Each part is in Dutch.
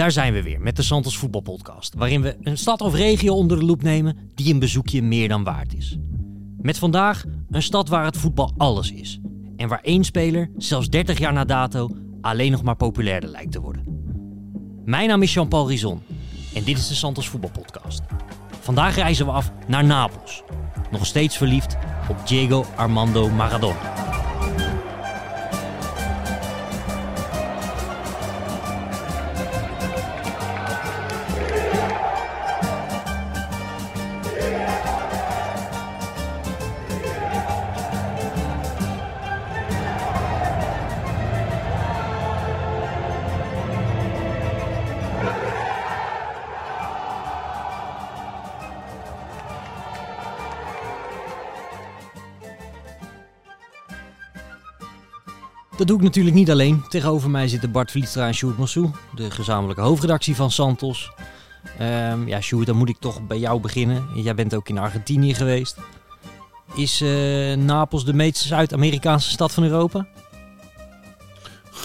Daar zijn we weer met de Santos Voetbalpodcast, waarin we een stad of regio onder de loep nemen die een bezoekje meer dan waard is. Met vandaag een stad waar het voetbal alles is en waar één speler, zelfs 30 jaar na dato, alleen nog maar populairder lijkt te worden. Mijn naam is Jean-Paul Rizon en dit is de Santos Voetbalpodcast. Vandaag reizen we af naar Napels, nog steeds verliefd op Diego Armando Maradona. Dat doe ik natuurlijk niet alleen. Tegenover mij zitten Bart Vlietstra en Sjoerd Massou, de gezamenlijke hoofdredactie van Santos. Ehm, ja, Sjoerd, dan moet ik toch bij jou beginnen. Jij bent ook in Argentinië geweest. Is uh, Napels de meest Zuid-Amerikaanse stad van Europa?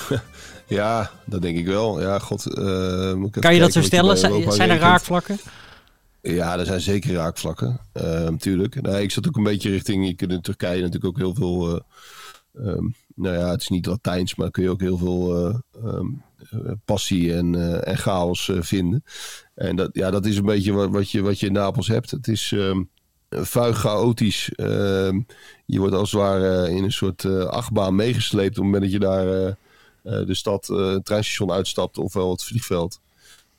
ja, dat denk ik wel. Ja, god. Uh, moet ik kan je dat zo stellen? Zijn, zijn er raakvlakken? Ja, er zijn zeker raakvlakken. Uh, natuurlijk. Nee, ik zat ook een beetje richting. Je kunt in Turkije natuurlijk ook heel veel. Um, nou ja, het is niet Latijns, maar kun je ook heel veel uh, um, passie en, uh, en chaos uh, vinden. En dat, ja, dat is een beetje wat, wat, je, wat je in Napels hebt. Het is um, vuig chaotisch. Ehm, je wordt als het ware in een soort achtbaan meegesleept op het moment dat je daar de stad, het treinstation uitstapt, ofwel het vliegveld.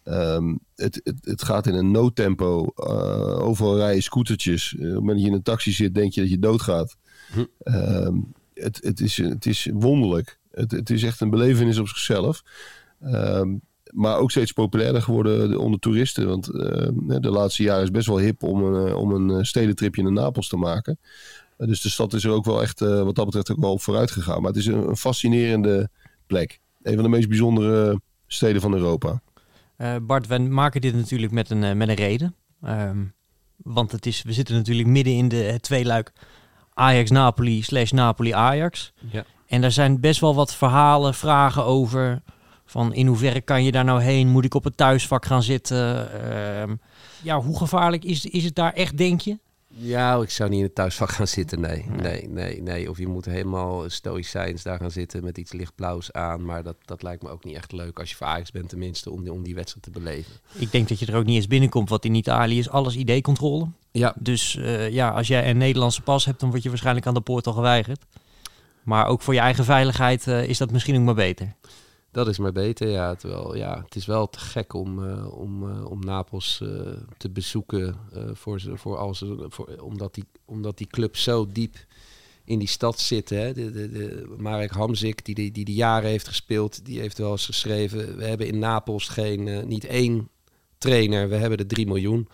Um, het, het, het, gaat in een noodtempo. Overal rijden scootertjes. Op het moment dat je in een taxi zit, denk je dat je doodgaat. Hm. Um, het, het, is, het is wonderlijk. Het, het is echt een belevenis op zichzelf. Um, maar ook steeds populairder geworden onder toeristen. Want uh, de laatste jaren is best wel hip om een, om een stedentripje naar Napels te maken. Uh, dus de stad is er ook wel echt, wat dat betreft, ook wel op vooruit gegaan. Maar het is een, fascinerende plek. Een van de meest bijzondere steden van Europa. Bart, we maken dit natuurlijk met een, met een reden. Um, want het is, we zitten natuurlijk midden in de, het tweeluik Ajax-Napoli slash Napoli-Ajax. Ja. En daar zijn best wel wat verhalen, vragen over. Van in hoeverre kan je daar nou heen? Moet ik op het thuisvak gaan zitten? Uh, ja, hoe gevaarlijk is, is het daar echt, denk je? Ja, ik zou niet in het thuisvak gaan zitten, nee. Nee, nee, nee. Of je moet helemaal stoïcijns daar gaan zitten met iets lichtblauws aan. Maar dat, dat lijkt me ook niet echt leuk als je voor Ajax bent tenminste, om die, om die wedstrijd te beleven. Ik denk dat je er ook niet eens binnenkomt, wat in Italië is alles ID-controle. Ja. Dus uh, ja, als jij een Nederlandse pas hebt, dan word je waarschijnlijk aan de poort al geweigerd. Maar ook voor je eigen veiligheid uh, is dat misschien ook maar beter. Dat is maar beter, ja. Ja, het is wel te gek om, uh, om, uh, om Napels uh, te bezoeken. voor, voor als, voor, omdat, die, omdat die club zo diep in die stad zit. Hè. De, de, de, Marek Hamzik, die, die, die de jaren heeft gespeeld, die heeft wel eens geschreven... we hebben in Napels geen, niet één trainer, we hebben er drie miljoen.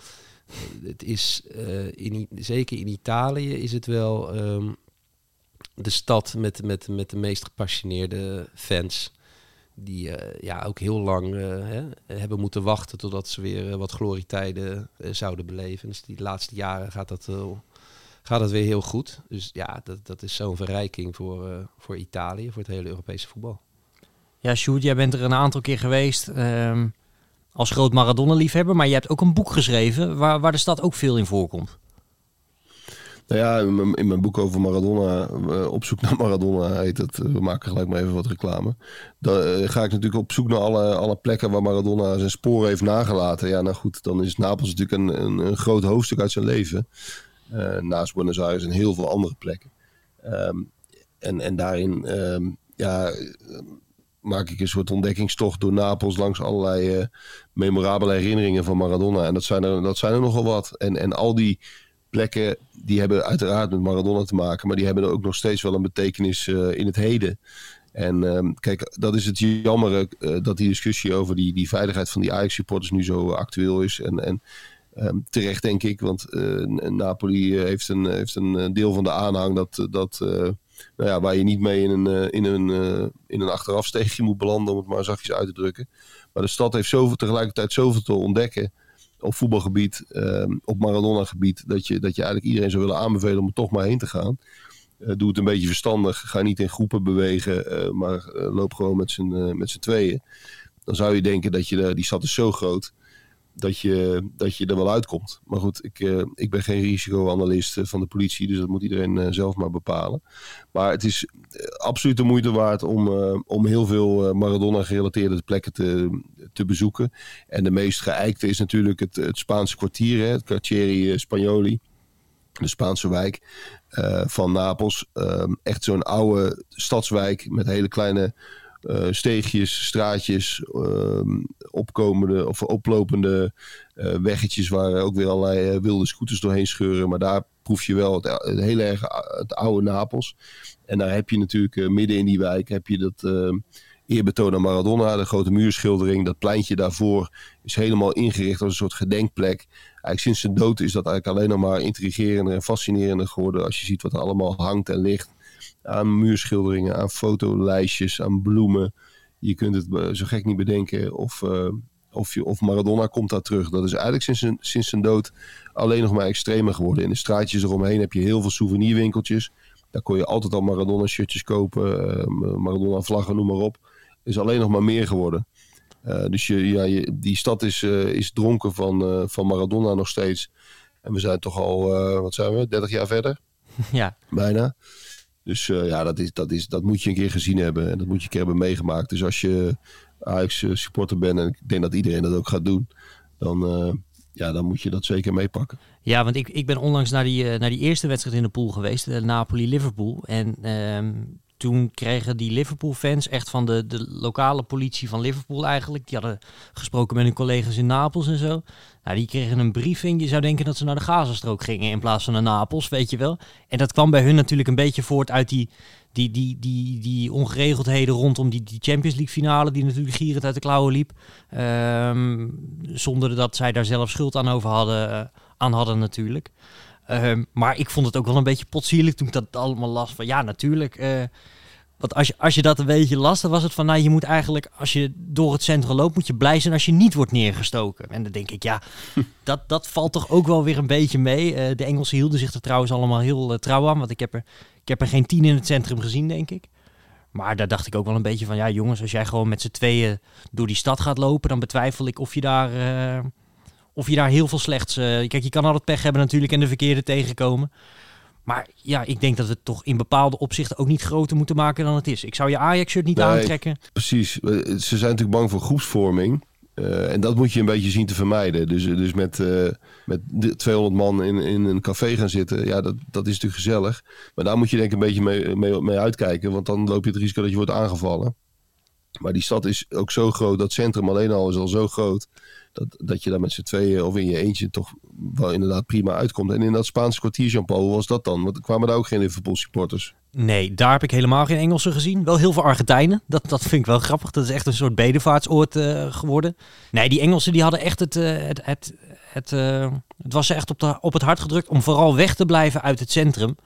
het is, in, zeker in Italië is het wel um, de stad met, met, met de meest gepassioneerde fans die uh, ja, ook heel lang uh, hè, hebben moeten wachten totdat ze weer uh, wat glorietijden zouden beleven. Dus die laatste jaren gaat dat, gaat dat weer heel goed. Dus ja, dat, dat is zo'n verrijking voor, voor Italië, voor het hele Europese voetbal. Ja, Sjoerd, jij bent er een aantal keer geweest um, als groot Maradona-liefhebber, maar je hebt ook een boek geschreven waar, waar de stad ook veel in voorkomt. Nou ja, in mijn, boek over Maradona, uh, op zoek naar Maradona heet het. We maken gelijk maar even wat reclame. Dan uh, ga ik natuurlijk op zoek naar alle, alle plekken waar Maradona zijn sporen heeft nagelaten. Ja, nou goed, dan is Napels natuurlijk een, een, een groot hoofdstuk uit zijn leven. Naast Buenos Aires en heel veel andere plekken. Um, en, en daarin um, ja, maak ik een soort ontdekkingstocht door Napels langs allerlei memorabele herinneringen van Maradona. En dat zijn er, dat zijn er nogal wat. En, en al die plekken die hebben uiteraard met Maradona te maken, maar die hebben ook nog steeds wel een betekenis uh, in het heden. En uh, kijk, dat is het jammer uh, dat die discussie over die, die veiligheid van die Ajax-supporters nu zo actueel is. En, en um, terecht denk ik, want Napoli heeft, een, heeft een deel van de aanhang dat, dat nou ja, waar je niet mee in een, in een, in een achterafsteegje moet belanden, om het maar zachtjes uit te drukken. Maar de stad heeft zoveel, tegelijkertijd zoveel te ontdekken op voetbalgebied, um, op Maradona-gebied, dat je, dat je eigenlijk iedereen zou willen aanbevelen om er toch maar heen te gaan. Uh, doe het een beetje verstandig. Ga niet in groepen bewegen, uh, maar uh, loop gewoon met z'n met z'n tweeën. dan zou je denken dat je, die stad is zo groot dat je, dat je er wel uitkomt. Maar goed, ik, uh, ik ben geen risicoanalist van de politie, dus dat moet iedereen uh, zelf maar bepalen. Maar het is absoluut de moeite waard om, om heel veel Maradona-gerelateerde plekken te, te bezoeken. En de meest geëikte is natuurlijk het, het Spaanse kwartier, hè, het Cartieri Spagnoli, de Spaanse wijk van Napels. Ehm, echt zo'n oude stadswijk met hele kleine uh, steegjes, straatjes, uh, opkomende of oplopende uh, weggetjes waar ook weer allerlei eh, wilde scooters doorheen scheuren. Maar daar proef je wel het, hele erg het oude Napels. En daar heb je natuurlijk midden in die wijk heb je dat ehm, eerbetoon aan Maradona, de grote muurschildering. Dat pleintje daarvoor is helemaal ingericht als een soort gedenkplek. Eigenlijk sinds zijn dood is dat eigenlijk alleen nog maar intrigerender en fascinerender geworden als je ziet wat er allemaal hangt en ligt aan muurschilderingen, aan fotolijstjes, aan bloemen. Je kunt het zo gek niet bedenken of, uh, of, je, of Maradona komt daar terug. Dat is eigenlijk sinds zijn, sinds zijn dood alleen nog maar extremer geworden. In de straatjes eromheen heb je heel veel souvenirwinkeltjes. Daar kon je altijd al Maradona shirtjes kopen, uh, Maradona vlaggen, noem maar op. Is alleen nog maar meer geworden. Uh, dus je, ja, je, die stad is, is dronken van, van Maradona nog steeds. En we zijn toch al, wat zijn we, 30 jaar verder? Ja. Bijna. Dus uh, ja, dat, is, dat, is, dat moet je een keer gezien hebben. En dat moet je een keer hebben meegemaakt. Dus als je Ajax supporter bent, en ik denk dat iedereen dat ook gaat doen, dan, uh, ja, dan moet je dat zeker meepakken. Ja, want ik, ik ben onlangs naar die, naar die eerste wedstrijd in de pool geweest, Napoli-Liverpool. En ehm, toen kregen die Liverpool-fans echt van de, de lokale politie van Liverpool eigenlijk. Die hadden gesproken met hun collega's in Napels en zo. Nou, die kregen een briefing. Je zou denken dat ze naar de Gazastrook gingen in plaats van naar Napels, weet je wel. En dat kwam bij hun natuurlijk een beetje voort uit die, die, die, die, die ongeregeldheden rondom die, die Champions League finale, die natuurlijk gierend uit de klauwen liep. Um, zonder dat zij daar zelf schuld aan over hadden, uh, aan hadden natuurlijk. Um, maar ik vond het ook wel een beetje potsierlijk toen ik dat allemaal las. Van ja, natuurlijk. Uh, want als je, als je dat een beetje las, dan was het van, nou, je moet eigenlijk, als je door het centrum loopt, moet je blij zijn als je niet wordt neergestoken. En dan denk ik, ja, dat, dat valt toch ook wel weer een beetje mee. Uh, de Engelsen hielden zich er trouwens allemaal heel uh, trouw aan, want ik heb, er, ik heb er geen tien in het centrum gezien, denk ik. Maar daar dacht ik ook wel een beetje van, ja jongens, als jij gewoon met z'n tweeën door die stad gaat lopen, dan betwijfel ik of je daar, uh, of je daar heel veel slechts... kijk, je kan altijd pech hebben natuurlijk en de verkeerde tegenkomen. Maar ja, ik denk dat we het toch in bepaalde opzichten ook niet groter moeten maken dan het is. Ik zou je Ajax-shirt niet nee, aantrekken. Precies. Ze zijn natuurlijk bang voor groepsvorming. Uh, en dat moet je een beetje zien te vermijden. Dus, dus met, uh, met 200 man in, in een café gaan zitten, ja, dat, dat is natuurlijk gezellig. Maar daar moet je denk ik een beetje mee, mee, mee uitkijken, want dan loop je het risico dat je wordt aangevallen. Maar die stad is ook zo groot, dat centrum alleen al is al zo groot dat, dat je daar met z'n tweeën of in je eentje toch wel inderdaad prima uitkomt. En in dat Spaanse kwartier, Jean-Paul, was dat dan? Want kwamen daar ook geen Liverpool supporters? Nee, daar heb ik helemaal geen Engelsen gezien. Wel heel veel Argentijnen. Dat, dat vind ik wel grappig. Dat is echt een soort bedevaartsoord uh, geworden. Nee, die Engelsen die hadden echt het... Uh, het, het, het, uh, het was echt op, de, op het hart gedrukt om vooral weg te blijven uit het centrum.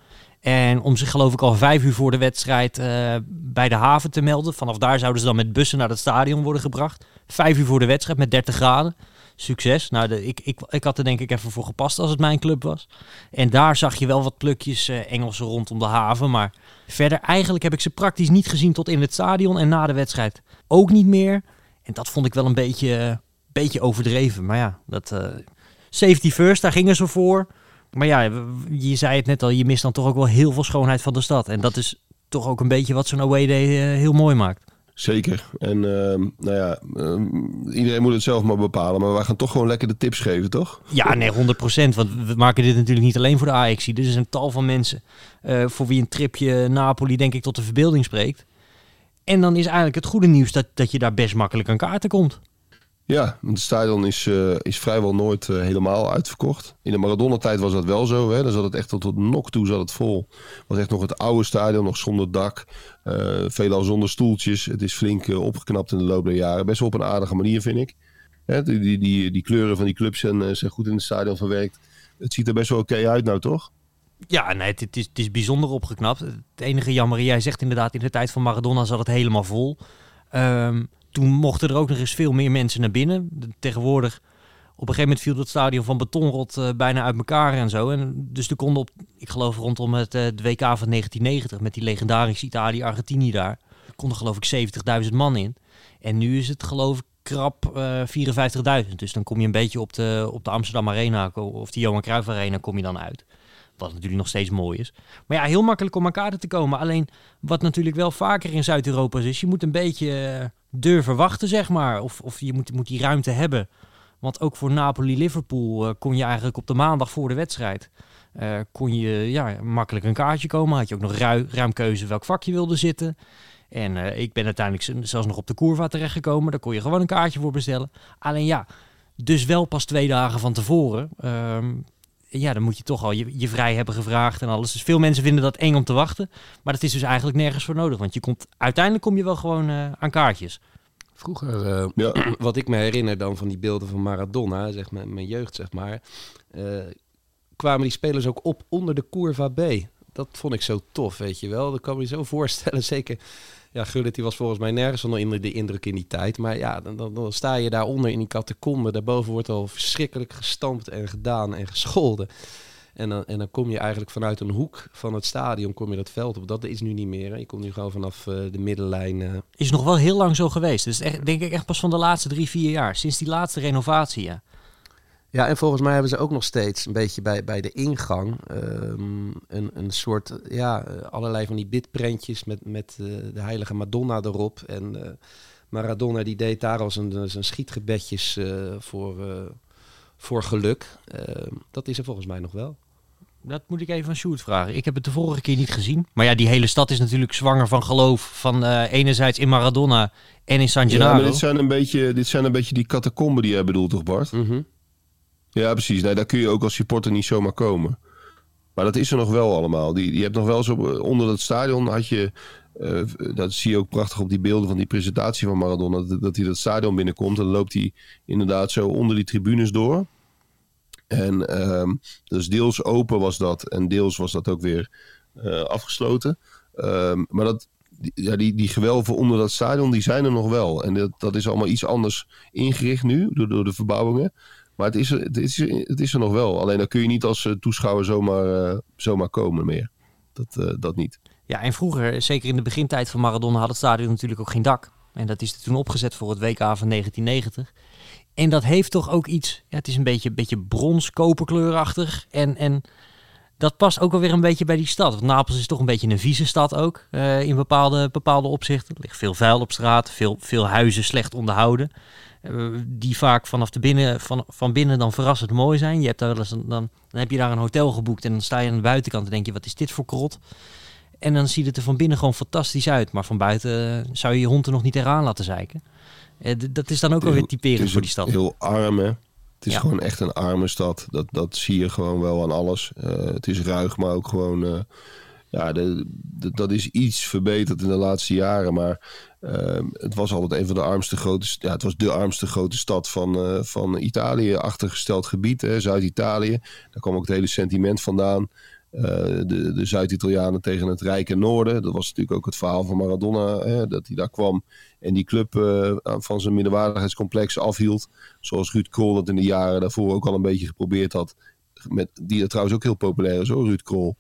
En om zich geloof ik al vijf uur voor de wedstrijd uh, bij de haven te melden. Vanaf daar zouden ze dan met bussen naar het stadion worden gebracht. Vijf uur voor de wedstrijd met 30 graden. Succes. Nou, ik, ik, ik had er denk ik even voor gepast als het mijn club was. En daar zag je wel wat plukjes uh, Engelsen rondom de haven. Maar verder eigenlijk heb ik ze praktisch niet gezien tot in het stadion. En na de wedstrijd ook niet meer. En dat vond ik wel een beetje, uh, beetje overdreven. Maar ja, dat, safety first, daar gingen ze voor. Maar ja, je zei het net al, je mist dan toch ook wel heel veel schoonheid van de stad. En dat is toch ook een beetje wat zo'n away day uh, heel mooi maakt. Zeker. En uh, nou ja, uh, iedereen moet het zelf maar bepalen. Maar wij gaan toch gewoon lekker de tips geven, toch? Ja, nee, 100%. Want we maken dit natuurlijk niet alleen voor de AXC. Dit is een tal van mensen uh, voor wie een tripje Napoli denk ik tot de verbeelding spreekt. En dan is eigenlijk het goede nieuws dat, dat je daar best makkelijk aan kaarten komt. Ja, het stadion is, uh, is vrijwel nooit uh, helemaal uitverkocht. In de Maradona-tijd was dat wel zo. Hè? Dan zat het echt tot het nok toe zat het vol. Het was echt nog het oude stadion, nog zonder dak. Uh, veelal zonder stoeltjes. Het is flink opgeknapt in de loop der jaren. Best wel op een aardige manier, vind ik. Hè? Die, die, die, die, kleuren van die clubs zijn, zijn goed in het stadion verwerkt. Het ziet er best wel oké uit nou, toch? Ja, nee, het, het, is, het is bijzonder opgeknapt. Het enige jammer, jij zegt inderdaad, in de tijd van Maradona zat het helemaal vol. Um, toen mochten er ook nog eens veel meer mensen naar binnen. Tegenwoordig, op een gegeven moment viel het stadion van betonrot uh, bijna uit elkaar en zo. En dus er konden op, ik geloof rondom het, uh, WK van 1990 met die legendarische Italië-Argentinië daar, konden geloof ik 70.000 man in. En nu is het geloof ik krap uh, 54.000. Dus dan kom je een beetje op de, op de Amsterdam Arena of de Johan Cruijff Arena kom je dan uit. Wat natuurlijk nog steeds mooi is. Maar ja, heel makkelijk om elkaar te komen. Alleen wat natuurlijk wel vaker in Zuid-Europa is, je moet een beetje durven wachten, zeg maar. Of, of je moet, moet die ruimte hebben. Want ook voor Napoli-Liverpool uh, kon je eigenlijk op de maandag voor de wedstrijd... Uh, kon je ja, makkelijk een kaartje komen. Had je ook nog ruim, keuze welk vak je wilde zitten. En uh, ik ben uiteindelijk zelfs nog op de Curva terechtgekomen. Daar kon je gewoon een kaartje voor bestellen. Alleen ja, dus wel pas twee dagen van tevoren. Um, ja, dan moet je toch al je, je vrij hebben gevraagd en alles. Dus veel mensen vinden dat eng om te wachten. Maar dat is dus eigenlijk nergens voor nodig. Want je komt, uiteindelijk kom je wel gewoon uh, aan kaartjes. Vroeger, uh, ja. wat ik me herinner dan van die beelden van Maradona, zeg maar, mijn jeugd zeg maar, uh, kwamen die spelers ook op onder de Curva B. Dat vond ik zo tof, weet je wel. Dat kan me je zo voorstellen. Zeker, ja, Gullit die was volgens mij nergens onder de indruk in die tijd. Maar ja, dan, dan, sta je daaronder in die catacombe. Daarboven wordt al verschrikkelijk gestampt en gedaan en gescholden. En dan, en dan kom je eigenlijk vanuit een hoek van het stadion kom je dat veld op. Dat is nu niet meer. Hè. Je komt nu gewoon vanaf uh, de middenlijn. Uh. Is nog wel heel lang zo geweest. Dus echt, denk ik echt pas van de laatste drie, vier jaar. Sinds die laatste renovatie, ja. Ja, en volgens mij hebben ze ook nog steeds een beetje bij, bij de ingang um, een, een soort, ja, allerlei van die bidprentjes met, met uh, de heilige Madonna erop. En uh, Maradona die deed daar als een, zijn schietgebedjes uh, voor, voor geluk. Ehm, dat is er volgens mij nog wel. Dat moet ik even van Sjoerd vragen. Ik heb het de vorige keer niet gezien. Maar ja, die hele stad is natuurlijk zwanger van geloof. Van enerzijds in Maradona en in San Gennaro. Ja, maar dit zijn een beetje, dit zijn een beetje die catacomben die jij bedoelt, toch Bart? Mm -hmm. Ja, precies. Nee, daar kun je ook als supporter niet zomaar komen. Maar dat is er nog wel allemaal. Die, je hebt nog wel zo onder het stadion had je. Uh, dat zie je ook prachtig op die beelden van die presentatie van Maradona. Dat, dat hij dat stadion binnenkomt. En dan loopt hij inderdaad zo onder die tribunes door. En um, dus deels open was dat. En deels was dat ook weer uh, afgesloten. Um, maar dat, die, ja, die, die gewelven onder dat stadion, die zijn er nog wel. En dat, dat is allemaal iets anders ingericht nu, door, door de verbouwingen. Maar het is, er, het, is, het is er nog wel. Alleen dan kun je niet als eh, toeschouwer zomaar, uh, zomaar komen meer. Dat, uh, dat niet. Ja, en vroeger, zeker in de begintijd van Maradona, had het stadion natuurlijk ook geen dak. En dat is toen opgezet voor het WK van 1990. En dat heeft toch ook iets, ja, het is een beetje, beetje brons, koperkleurachtig. En, en dat past ook alweer een beetje bij die stad. Want Napels is toch een beetje een vieze stad ook, in bepaalde, bepaalde opzichten. Er ligt veel vuil op straat, veel, veel huizen slecht onderhouden. Uh, die vaak vanaf de binnen, van, van binnen dan verrassend mooi zijn. Je hebt daar wel eens een, dan, dan heb je daar een hotel geboekt en dan sta je aan de buitenkant en denk je, wat is dit voor krot? En dan ziet het er van binnen gewoon fantastisch uit. Maar van buiten uh, zou je je hond er nog niet eraan laten zeiken. dat is dan ook alweer typerend voor die stad. Heel arm hè? Het is ja. gewoon echt een arme stad. Dat, dat zie je gewoon wel aan alles. Uh, het is ruig, maar ook gewoon. Uh, ja, de, de, dat is iets verbeterd in de laatste jaren. Maar uh, het was altijd een van de armste grote. Ja, het was de armste grote stad van, van Italië. Achtergesteld gebied, Zuid-Italië. Daar kwam ook het hele sentiment vandaan. de, de Zuid-Italianen tegen het rijke noorden. Dat was natuurlijk ook het verhaal van Maradona. Hè, dat hij daar kwam en die club uh, van zijn minderwaardigheidscomplex afhield. Zoals Ruud Krol dat in de jaren daarvoor ook al een beetje geprobeerd had. Met, die trouwens ook heel populair is hoor, Ruud Krol.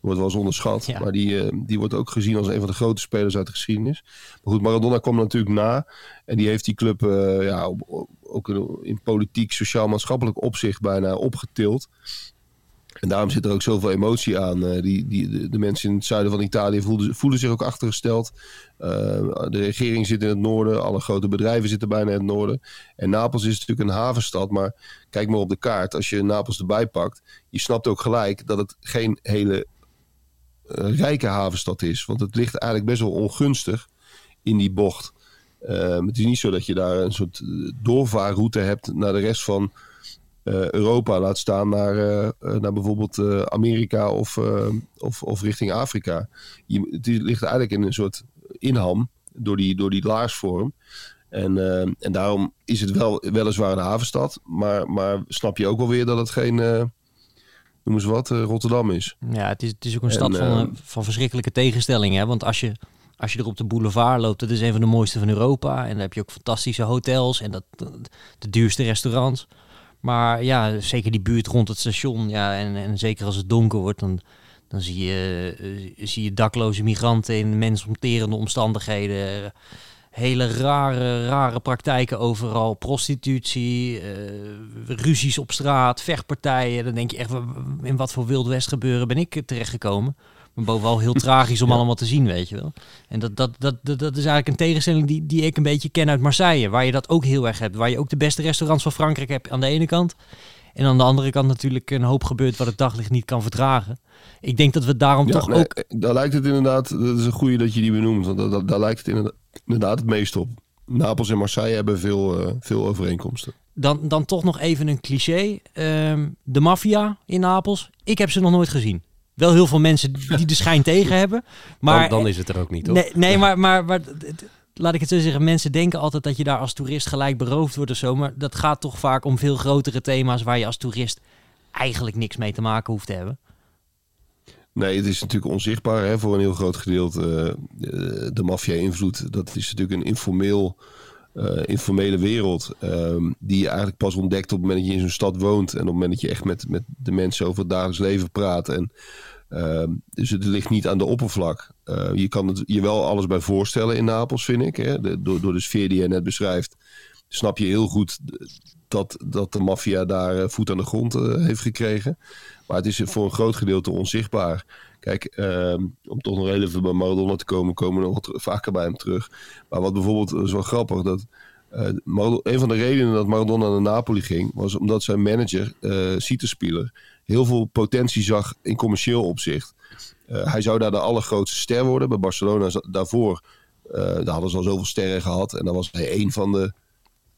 Wordt wel eens onderschat. Ja. Maar die, uh, die wordt ook gezien als een van de grote spelers uit de geschiedenis. Maar goed, Maradona kwam natuurlijk na. En die heeft die club uh, ja, ook in politiek, sociaal-maatschappelijk opzicht bijna opgetild. En daarom zit er ook zoveel emotie aan. Uh, die, die, de, de, mensen in het zuiden van Italië voelen, voelen zich ook achtergesteld. Uh, de regering zit in het noorden. Alle grote bedrijven zitten bijna in het noorden. En Napels is natuurlijk een havenstad. Maar kijk maar op de kaart. Als je Napels erbij pakt. Je snapt ook gelijk dat het geen hele rijke havenstad is. Want het ligt eigenlijk best wel ongunstig in die bocht. het is niet zo dat je daar een soort doorvaarroute hebt naar de rest van uh, Europa, laat staan naar, naar bijvoorbeeld Amerika of, of, of richting Afrika. Je, het ligt eigenlijk in een soort inham door die, door die laarsvorm. En, en daarom is het wel, weliswaar een havenstad, maar, maar snap je ook wel weer dat het geen, noem eens wat, Rotterdam is. Ja, het is, het is ook een stad van, van verschrikkelijke tegenstellingen. Want als je, als je er op de boulevard loopt, dat is een van de mooiste van Europa. En dan heb je ook fantastische hotels en dat, de duurste restaurants. Maar ja, zeker die buurt rond het station. Ja, en, en zeker als het donker wordt, dan, Dan zie je, eh, zie je dakloze migranten in mensonterende omstandigheden. Hele rare, rare praktijken overal. Prostitutie, eh, ruzies op straat, vechtpartijen. Dan denk je echt, in wat voor Wild West gebeuren ben ik terechtgekomen. Maar bovenal heel tragisch om Ja. allemaal te zien, weet je wel. En dat, dat, dat, dat, dat is eigenlijk een tegenstelling die, die ik een beetje ken uit Marseille. Waar je dat ook heel erg hebt. Waar je ook de beste restaurants van Frankrijk hebt aan de ene kant. En aan de andere kant natuurlijk een hoop gebeurt wat het daglicht niet kan verdragen. Ik denk dat we daarom Ja, toch nee, ook... Daar lijkt het inderdaad, dat is een goede dat je die benoemt, want dat, dat- daar lijkt het inderdaad, het meest op. Napels en Marseille hebben veel, eh, veel overeenkomsten. Dan, dan toch nog even een cliché. Ehm, de maffia in Napels. Ik heb ze nog nooit gezien. Wel heel veel mensen die de schijn tegen hebben. Maar dan, dan is het er ook niet, toch? Nee, nee maar, maar, maar laat ik het zo zeggen. Mensen denken altijd dat je daar als toerist gelijk beroofd wordt of zo. Maar dat gaat toch vaak om veel grotere thema's waar je als toerist eigenlijk niks mee te maken hoeft te hebben. Nee, het is natuurlijk onzichtbaar hè, voor een heel groot gedeelte. eh, de maffia-invloed, dat is natuurlijk een informeel, eh, informele wereld. ehm, die je eigenlijk pas ontdekt op het moment dat je in zo'n stad woont. En op het moment dat je echt met, met de mensen over het dagelijks leven praat. En, dus het ligt niet aan de oppervlak. Eh, je kan het je wel alles bij voorstellen in Napels, vind ik. Hè? De- door, door de sfeer die je net beschrijft, snap je heel goed dat, dat de maffia daar eh, voet aan de grond eh, heeft gekregen. Maar het is voor een groot gedeelte onzichtbaar. Kijk, ehm, om toch nog even bij Maradona te komen, komen we nog wat vaker bij hem terug. Maar wat bijvoorbeeld is wel grappig, dat Maradona- een van de redenen dat Maradona naar Napoli ging, was omdat zijn manager, eh Citespeler, heel veel potentie zag in commercieel opzicht. Eh, hij zou daar de allergrootste ster worden. Bij Barcelona daarvoor, eh, daar hadden ze al zoveel sterren gehad. En dan was hij één van de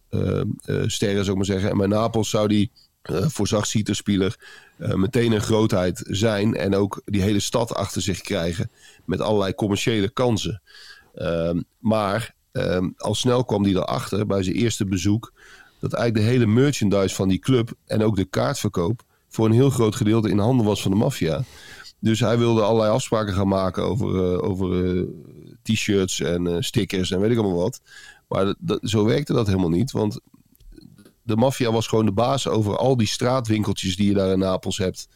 eh, sterren, zou ik maar zeggen. En bij Napels zou die, voorzag Citespeler, eh meteen een grootheid zijn. En ook die hele stad achter zich krijgen. Met allerlei commerciële kansen. Ehm, maar ehm, al snel kwam hij erachter bij zijn eerste bezoek. Dat eigenlijk de hele merchandise van die club. En ook de kaartverkoop. Voor een heel groot gedeelte in handen was van de maffia. Dus hij wilde allerlei afspraken gaan maken over, eh, over eh, t-shirts en eh, stickers en weet ik allemaal wat. Maar zo werkte dat helemaal niet. Want de maffia was gewoon de baas over al die straatwinkeltjes die je daar in Napels hebt.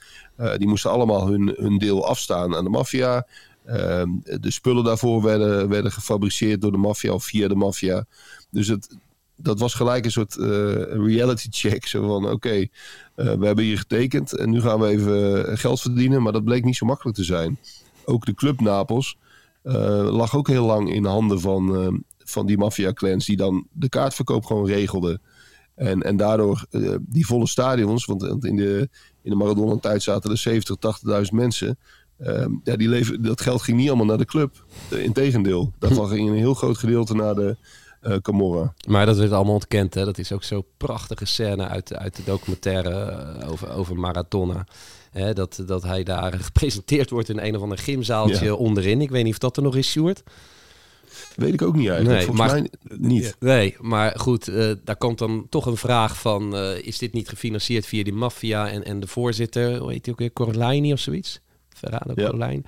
Die moesten allemaal hun, hun deel afstaan aan de maffia. Ehm, de spullen daarvoor werden, werden gefabriceerd door de maffia of via de maffia. Dus het, dat was gelijk een soort eh, reality check. Zo van, oké, eh, we hebben hier getekend en nu gaan we even eh, geld verdienen. Maar dat bleek niet zo makkelijk te zijn. Ook de club Napels lag ook heel lang in handen van, van die maffia-clans... die dan de kaartverkoop gewoon regelden. En, en daardoor die volle stadions, want in de, in de Maradona-tijd zaten er 70, 80.000 mensen. Ehm, ja, die leven, dat geld ging niet allemaal naar de club. Integendeel, daarvan ging een heel groot gedeelte naar de eh Camorra. Maar dat werd allemaal ontkend. Hè? Dat is ook zo'n prachtige scène uit, de- uit de documentaire eh, over, over Maradona. Hè, dat, dat hij daar gepresenteerd wordt in een of ander gymzaaltje Ja. onderin. Ik weet niet of dat er nog is, Sjoerd. Weet ik ook niet eigenlijk. Nee, Volgens maar- mij niet. Nee, maar goed, eh, daar komt dan toch een vraag van... is dit niet gefinancierd via die maffia en, en de voorzitter... hoe heet die ook weer, Corleini of zoiets? Ferrano Ja.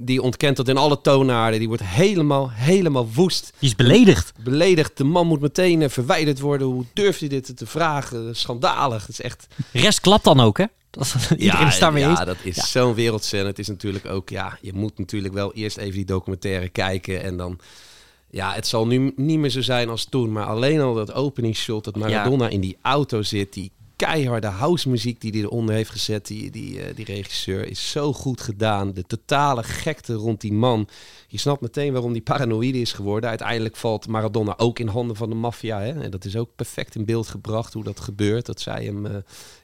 Die ontkent dat in alle toonaarden. Die wordt helemaal, helemaal woest. Die is beledigd. Beledigd. De man moet meteen eh, verwijderd worden. Hoe durft hij dit te vragen? Schandalig. Het is echt... Rest klapt dan ook, hè? Dat, daarmee ja, eens. dat is zo'n wereldscène. Het is natuurlijk ook, ja, je moet natuurlijk wel eerst even die documentaire kijken en dan, ja, het zal nu niet meer zo zijn als toen, maar alleen al dat opening shot, dat Maradona in die auto zit, die keiharde house muziek die hij eronder heeft gezet, die, die, eh, die regisseur, is zo goed gedaan. De totale gekte rond die man. Je snapt meteen waarom die paranoïde is geworden. Uiteindelijk valt Maradona ook in handen van de maffia. En dat is ook perfect in beeld gebracht hoe dat gebeurt. Dat zij hem eh,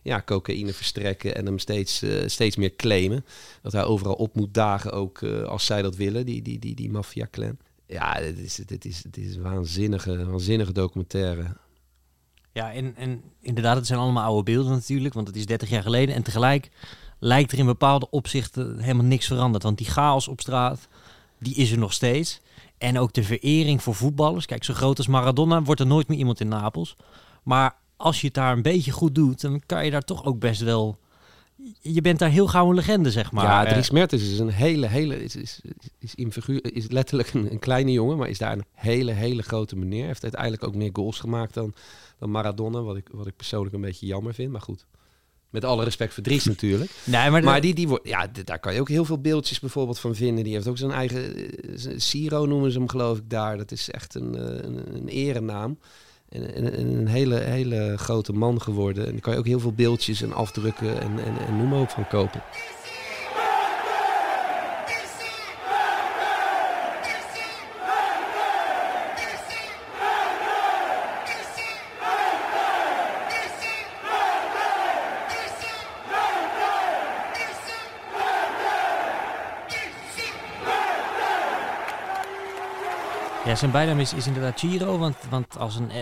ja, cocaïne verstrekken en hem steeds, eh, steeds meer claimen. Dat hij overal op moet dagen, ook als zij dat willen, die, die, die, die maffia-clan. Ja, dit is, dit is, dit is een waanzinnige, waanzinnige documentaire. Ja, en, en inderdaad, het zijn allemaal oude beelden natuurlijk, want het is 30 jaar geleden. En tegelijk lijkt er in bepaalde opzichten helemaal niks veranderd. Want die chaos op straat, die is er nog steeds. En ook de verering voor voetballers. Kijk, zo groot als Maradona wordt er nooit meer iemand in Napels. Maar als je het daar een beetje goed doet, dan kan je daar toch ook best wel... Je bent daar heel gauw een legende, zeg maar. ja, Eh, Dries Mertens is een hele, hele, is, is, is, in figuur, is letterlijk een, een kleine jongen, maar is daar een hele, hele grote meneer. Heeft uiteindelijk ook meer goals gemaakt dan, dan Maradona, wat ik, wat ik persoonlijk een beetje jammer vind. Maar goed, Met alle respect voor Dries natuurlijk. Nee, maar, Maar die, die wordt, ja, daar kan je ook heel veel beeldjes bijvoorbeeld van vinden. Die heeft ook zijn eigen, eh, Siro noemen ze hem geloof ik daar. Dat is echt een, eh, een, een erenaam. En, en, en een hele, hele grote man geworden. En daar kan je ook heel veel beeldjes en afdrukken en, en, en noem maar op van kopen. Ja, zijn bijnaam is, is inderdaad Ciro, want, want als een, eh,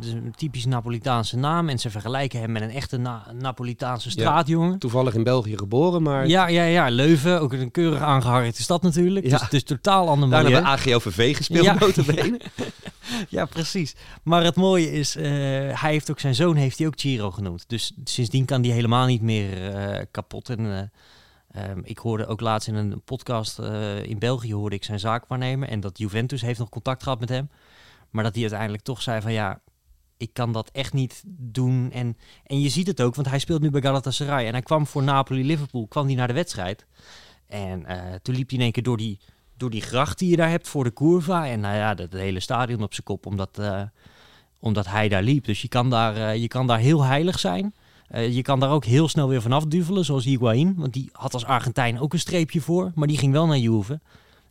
is een typisch Napolitaanse naam en ze vergelijken hem met een echte Na- Napolitaanse straatjongen. Toevallig in België geboren, maar Ja, ja, ja, Leuven, ook een keurig aangeharkte stad natuurlijk. Ja. Dus is totaal ander daarna milieu. bij AGOVV gespeeld, Ja. notabene. Ja, precies. Maar het mooie is, eh, hij heeft ook zijn zoon heeft hij ook Ciro genoemd. Dus sindsdien kan die helemaal niet meer eh, kapot. En ehm, ik hoorde ook laatst in een podcast eh, in België hoorde ik zijn zaakwaarnemer en dat Juventus heeft nog contact gehad met hem, maar dat hij uiteindelijk toch zei van ja, ik kan dat echt niet doen. En, en je ziet het ook, want hij speelt nu bij Galatasaray en hij kwam voor Napoli-Liverpool, kwam hij naar de wedstrijd. En eh, toen liep hij in één keer door die, door die gracht die je daar hebt voor de curva. En nou ja, dat hele stadion op zijn kop, omdat, eh, omdat hij daar liep. Dus je kan daar, je kan daar heel heilig zijn. Eh, je kan daar ook heel snel weer vanaf duvelen, zoals Higuain. Want die had als Argentijn ook een streepje voor, maar die ging wel naar Juve.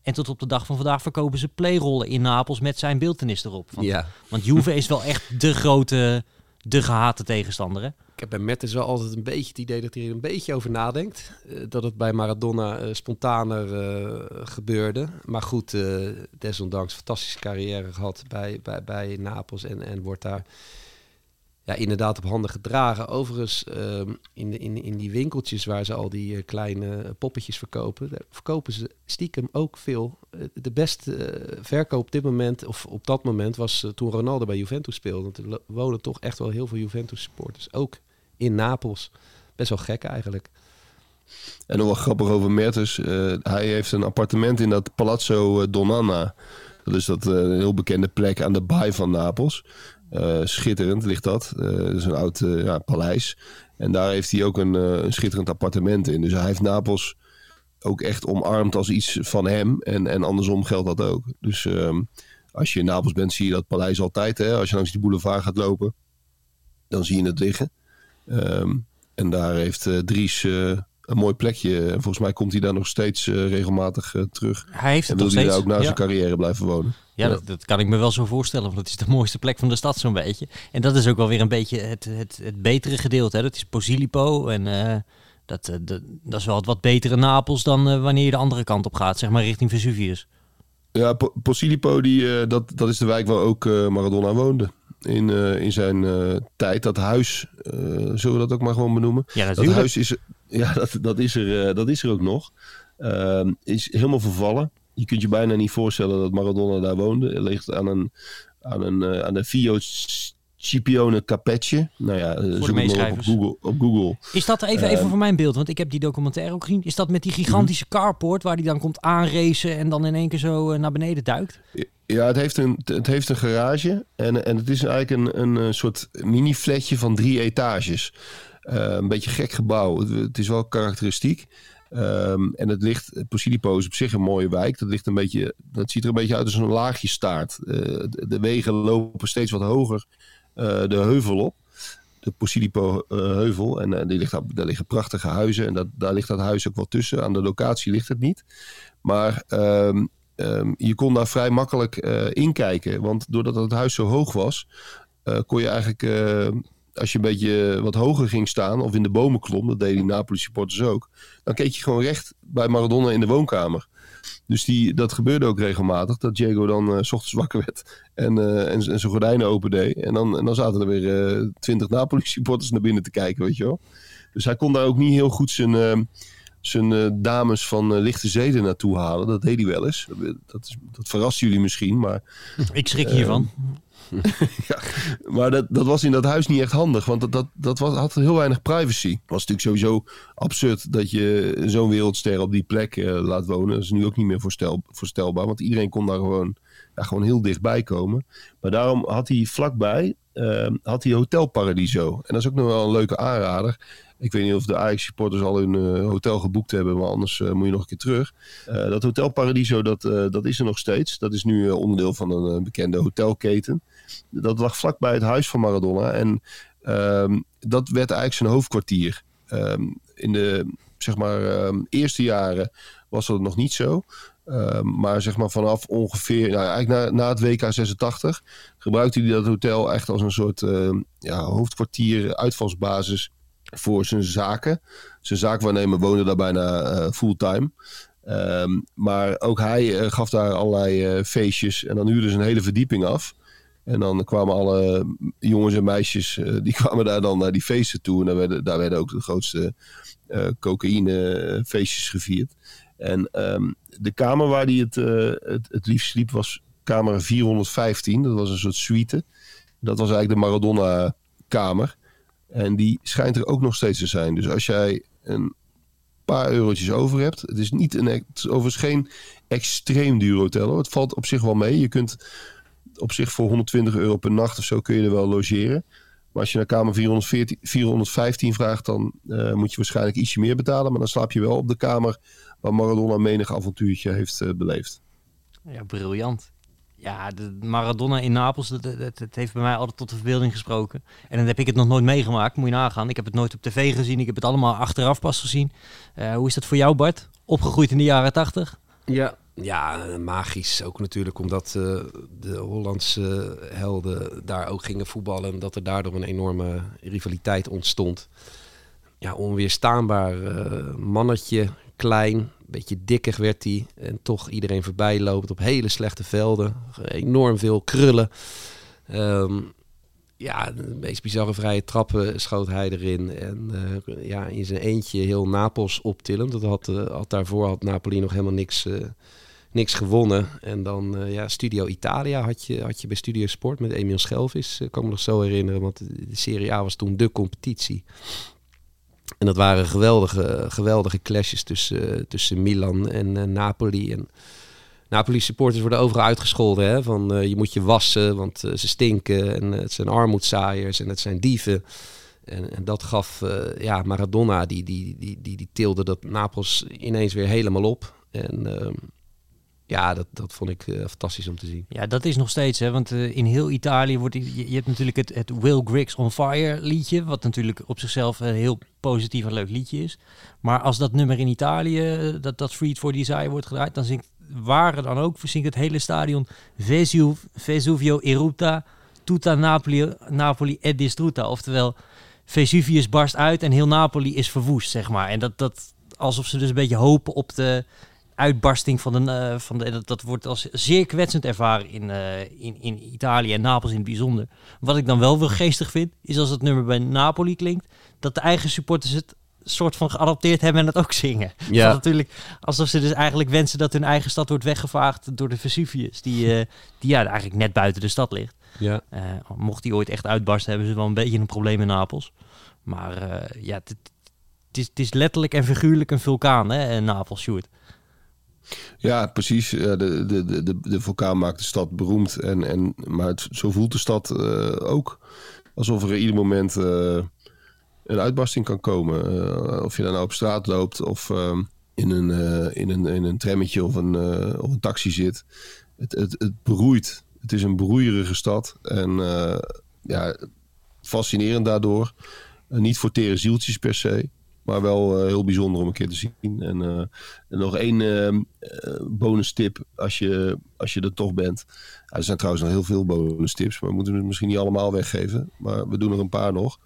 En tot op de dag van vandaag verkopen ze playrollen in Napels met zijn beeltenis erop. Want, Ja. want Juve is wel echt de grote, de gehate tegenstander. Hè? Ik heb bij Mertens wel altijd een beetje het idee dat hij er een beetje over nadenkt. Eh, dat het bij Maradona eh, spontaner eh, gebeurde. Maar goed, eh, desondanks fantastische carrière gehad bij, bij, bij Napels. En, en wordt daar ja, inderdaad op handen gedragen. Overigens, ehm, in, de, in, in die winkeltjes waar ze al die eh, kleine poppetjes verkopen... verkopen ze stiekem ook veel. Eh, de beste eh, verkoop op dit moment, of op dat moment... was eh, toen Ronaldo bij Juventus speelde. Want er wonen toch echt wel heel veel Juventus-supporters. Ook in Napels. Best wel gek eigenlijk. En nog wel grappig over Mertens. eh, hij heeft een appartement in dat Palazzo eh, Donnana. Dat is dat eh, heel bekende plek aan de baai van Napels. Eh, schitterend ligt dat. Eh, dat is een oud eh, ja, paleis. En daar heeft hij ook een, een schitterend appartement in. Dus hij heeft Napels ook echt omarmd als iets van hem. En, en andersom geldt dat ook. Dus ehm, als je in Napels bent, zie je dat paleis altijd. Hè? Als je langs die boulevard gaat lopen, dan zie je het liggen. Ehm, en daar heeft Dries een mooi plekje. En volgens mij komt hij daar nog steeds regelmatig terug. Hij heeft En wil hij daar ook na ja. zijn carrière blijven wonen. Ja, dat, dat kan ik me wel zo voorstellen, want het is de mooiste plek van de stad zo'n beetje. En dat is ook wel weer een beetje het, het, het betere gedeelte. Hè? Dat is Posilipo en eh, dat, eh, dat, dat is wel het wat betere Napels dan eh, wanneer je de andere kant op gaat, zeg maar richting Vesuvius. Ja, Po- Posilipo, die, dat, dat is de wijk waar ook Maradona woonde. In, in zijn tijd. Dat huis, zullen we dat ook maar gewoon benoemen? Ja, Dat huis is, ja, dat, dat, is er, dat is er ook nog. Ehm, is helemaal vervallen. Je kunt je bijna niet voorstellen dat Maradona daar woonde. Het ligt aan, een, aan, een, eh, aan de Vio Scipione Capetje. Nou ja, eh, zoek maar op. Google. Op Google. Is dat even, even voor mijn beeld, want ik heb die documentaire ook gezien. Is dat met die gigantische carport waar die dan komt aanracen en dan in één keer zo eh, naar beneden duikt? Ja, het heeft een, het heeft een garage. En, en het is eigenlijk een, een, eh, soort mini-flatje van drie etages. Eh, een beetje gek gebouw. Het, het is wel karakteristiek. Ehm, en het ligt, Posilipo is op zich een mooie wijk. Dat, ligt een beetje, dat ziet er een beetje uit als een laagje staart. Eh, de, wegen lopen steeds wat hoger eh, de heuvel op. De Posilipo eh, heuvel. En die ligt, daar, liggen prachtige huizen. En dat, daar ligt dat huis ook wel tussen. Aan de locatie ligt het niet. Maar ehm, ehm, je kon daar vrij makkelijk inkijken. Want doordat het huis zo hoog was, kon je eigenlijk, als je een beetje wat hoger ging staan of in de bomen klom, dat deden die Napoli supporters ook, dan keek je gewoon recht bij Maradona in de woonkamer. Dus die, dat gebeurde ook regelmatig, dat Diego dan eh, s ochtends wakker werd en, eh, en, en zijn gordijnen opendeed. En dan, en dan zaten er weer twintig Napoli supporters naar binnen te kijken, weet je wel. Dus hij kon daar ook niet heel goed zijn, eh, zijn eh, dames van eh, lichte zeden naartoe halen. Dat deed hij wel eens. Dat, is, dat verrast jullie misschien, maar Ik schrik hiervan. maar dat, dat was in dat huis niet echt handig, want dat, dat, was, had heel weinig privacy. Het was natuurlijk sowieso absurd dat je zo'n wereldster op die plek eh, laat wonen. Dat is nu ook niet meer voorstel, voorstelbaar, want iedereen kon daar gewoon, ja, gewoon heel dichtbij komen. Maar daarom had hij vlakbij ehm, had hij Hotel Paradiso. En dat is ook nog wel een leuke aanrader. Ik weet niet of de Ajax-supporters al hun uh, hotel geboekt hebben, maar anders uh, moet je nog een keer terug. Uh, dat Hotel Paradiso, dat, dat is er nog steeds. Dat is nu onderdeel van een bekende hotelketen. Dat lag vlakbij het huis van Maradona. En ehm, dat werd eigenlijk zijn hoofdkwartier. Um, in de zeg maar, um, eerste jaren was dat nog niet zo. maar zeg maar vanaf ongeveer, nou, eigenlijk na, na het WK 86, gebruikte hij dat hotel echt als een soort ja, hoofdkwartier, uitvalsbasis voor zijn zaken. Zijn zaakwaarnemer woonde daar bijna uh, fulltime. Maar ook hij uh, gaf daar allerlei uh, feestjes en dan huurde ze een hele verdieping af. En dan kwamen alle jongens en meisjes, die kwamen daar dan naar die feesten toe. En daar werden, daar werden ook de grootste cocaïnefeestjes gevierd. En um, de kamer waar hij het, het, het liefst sliep was kamer 415. Dat was een soort suite. Dat was eigenlijk de Maradona-kamer. En die schijnt er ook nog steeds te zijn. Dus als jij een paar eurotjes over hebt. Het is, niet een, het is overigens geen extreem duur hotel. Het valt op zich wel mee. Je kunt op zich voor 120 euro per nacht of zo kun je er wel logeren. Maar als je naar kamer 414, 415 vraagt, dan uh, moet je waarschijnlijk ietsje meer betalen. Maar dan slaap je wel op de kamer waar Maradona menig avontuurtje heeft uh, beleefd. Ja, briljant. Ja, de Maradona in Napels, dat, dat, dat, heeft bij mij altijd tot de verbeelding gesproken. En dan heb ik het nog nooit meegemaakt, moet je nagaan. Ik heb het nooit op tv gezien, ik heb het allemaal achteraf pas gezien. Uh, hoe is dat voor jou, Bart? Opgegroeid in de jaren tachtig? Ja, ja, magisch. Ook natuurlijk omdat uh, de Hollandse helden daar ook gingen voetballen. En dat er daardoor een enorme rivaliteit ontstond. Ja, onweerstaanbaar uh, mannetje, klein, beetje dikker werd hij. En toch iedereen voorbij loopt op hele slechte velden. Enorm veel krullen. Um, ja, de meest bizarre vrije trappen schoot hij erin. En uh, ja, in zijn eentje heel Napels optillen. Dat had, had daarvoor had Napoli nog helemaal niks, uh, niks gewonnen. En dan ja, Studio Italia had je, had je bij Studio Sport met Emiel Schelvis. Ik kan me nog zo herinneren, want de Serie A was toen de competitie. En dat waren geweldige, geweldige clashes tussen, tussen Milan en uh, Napoli. En Napoli supporters worden overal uitgescholden. Hè? Van je moet je wassen, want ze stinken. En het zijn armoedzaaiers en het zijn dieven. En, en dat gaf ja, Maradona, die, die, die, die, die tilde dat Napels ineens weer helemaal op. En ehm, ja, dat, dat vond ik uh, fantastisch om te zien. Ja, dat is nog steeds, hè? want uh, in heel Italië wordt... Je, hebt natuurlijk het, het Will Griggs on Fire liedje... wat natuurlijk op zichzelf een heel positief en leuk liedje is. Maar als dat nummer in Italië, dat, dat Freed for Desire wordt gedraaid... dan zingt waar dan ook, zingt het hele stadion... Vesuv, Vesuvio erupta, tutta Napoli, Napoli è distrutta. Oftewel, Vesuvius barst uit en heel Napoli is verwoest, zeg maar. En dat, dat alsof ze dus een beetje hopen op de uitbarsting van de, uh, van de dat, dat wordt als zeer kwetsend ervaren in, uh, in, in Italië en Napels in het bijzonder. Wat ik dan wel wel geestig vind, is als het nummer bij Napoli klinkt, dat de eigen supporters het soort van geadopteerd hebben en het ook zingen. Ja. natuurlijk alsof ze dus eigenlijk wensen dat hun eigen stad wordt weggevaagd door de Vesuvius, die, uh, die ja, eigenlijk net buiten de stad ligt. Ja. mocht die ooit echt uitbarsten, hebben ze wel een beetje een probleem in Napels. Maar ja, het is, het is letterlijk en figuurlijk een vulkaan, hè, Napels, Sjoerd. Ja, precies. De, de, de, de vulkaan maakt de stad beroemd. En, en, maar zo voelt de stad uh, ook. Alsof er ieder moment uh, een uitbarsting kan komen. Uh, of je dan nou op straat loopt of in, een, in, een, in een trammetje of een, of een taxi zit. Het, het, het broeit. Het is een broeierige stad. En ja, fascinerend daardoor. niet voor tere zieltjes per se. Maar wel uh, heel bijzonder om een keer te zien. En, uh, en nog één uh, bonus tip als je, als je er toch bent. er zijn trouwens nog heel veel bonus tips. Maar we moeten het misschien niet allemaal weggeven. Maar we doen er een paar nog.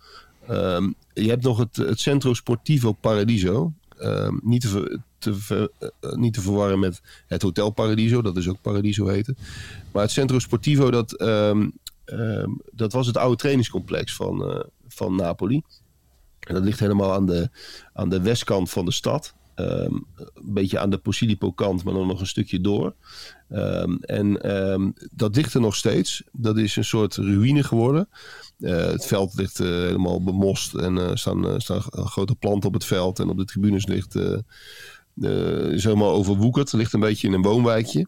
Um, je hebt nog het, het Centro Sportivo Paradiso. Um, niet, te, te niet te verwarren met het Hotel Paradiso. Dat is ook Paradiso heten. Maar het Centro Sportivo dat, dat was het oude trainingscomplex van, van Napoli. En dat ligt helemaal aan de, aan de westkant van de stad. Um, een beetje aan de Posilipo kant, maar dan nog een stukje door. Um, en um, dat ligt er nog steeds. Dat is een soort ruïne geworden. Uh, het veld ligt uh, helemaal bemost en er uh, staan, staan grote planten op het veld. En op de tribunes ligt is helemaal overwoekerd. Het ligt een beetje in een woonwijkje.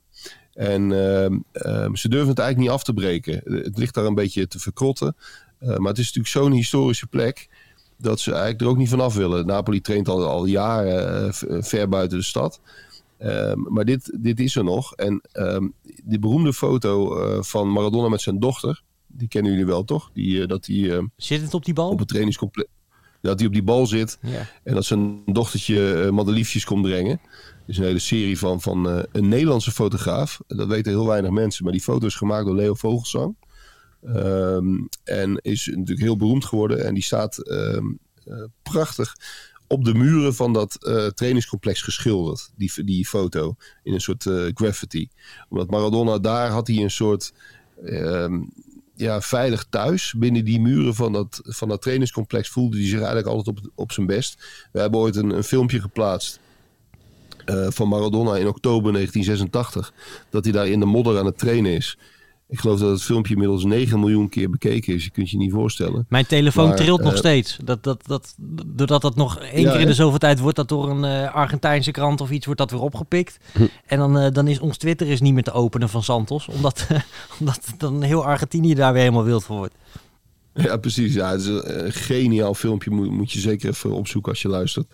En ehm, ehm, ze durven het eigenlijk niet af te breken. Het ligt daar een beetje te verkrotten. Eh, maar het is natuurlijk zo'n historische plek dat ze eigenlijk er ook niet vanaf willen. Napoli traint al, al jaren uh, ver buiten de stad. Ehm, maar dit, dit is er nog. En um, die beroemde foto uh, van Maradona met zijn dochter, die kennen jullie wel toch? Die, uh, dat die, uh, zit het op die bal? Op het trainingscomplex. Dat hij op die bal zit. Ja. En dat zijn dochtertje madeliefjes komt brengen. Er is een hele serie van, van een Nederlandse fotograaf. Dat weten heel weinig mensen. Maar die foto is gemaakt door Leo Vogelsang. Um, en is natuurlijk heel beroemd geworden. En die staat prachtig op de muren van dat uh, trainingscomplex geschilderd. Die, die foto in een soort uh, graffiti. Omdat Maradona daar had hij een soort uh, ja, veilig thuis. Binnen die muren van dat, van dat trainingscomplex voelde hij zich eigenlijk altijd op, op zijn best. We hebben ooit een, een filmpje geplaatst. Van Maradona in oktober 1986. Dat hij daar in de modder aan het trainen is. Ik geloof dat het filmpje inmiddels 9 miljoen keer bekeken is. Je kunt je niet voorstellen. Mijn telefoon maar, trilt uh, nog steeds. Dat, dat, dat, doordat dat nog één ja, keer in de zoveel tijd wordt dat door een uh, Argentijnse krant of iets wordt dat weer opgepikt. Hm. En dan, uh, dan is ons Twitter is niet meer te openen van Santos. Omdat, omdat dan heel Argentinië daar weer helemaal wild voor wordt. Ja, precies. Ja, het is een geniaal filmpje. Moet, moet je zeker even opzoeken als je luistert.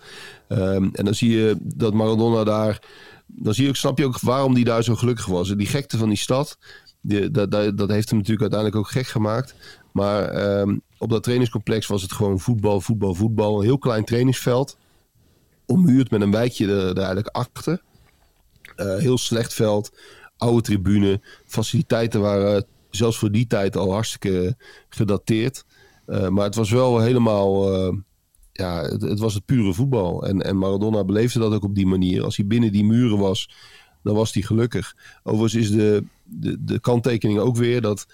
Um, en dan zie je dat Maradona daar... Dan zie je ook, snap je ook waarom die daar zo gelukkig was. Die gekte van die stad... Dat, dat, heeft hem natuurlijk uiteindelijk ook gek gemaakt. Maar um, op dat trainingscomplex was het gewoon voetbal, voetbal, voetbal. Een heel klein trainingsveld. Ommuurd met een wijkje er, eigenlijk achter. Uh, heel slecht veld. Oude tribune. Faciliteiten waren zelfs voor die tijd al hartstikke gedateerd. Uh, maar het was wel helemaal... Uh, ja, het, het, was het pure voetbal. En, en Maradona beleefde dat ook op die manier. Als hij binnen die muren was, dan was hij gelukkig. Overigens is de, de, de kanttekening ook weer dat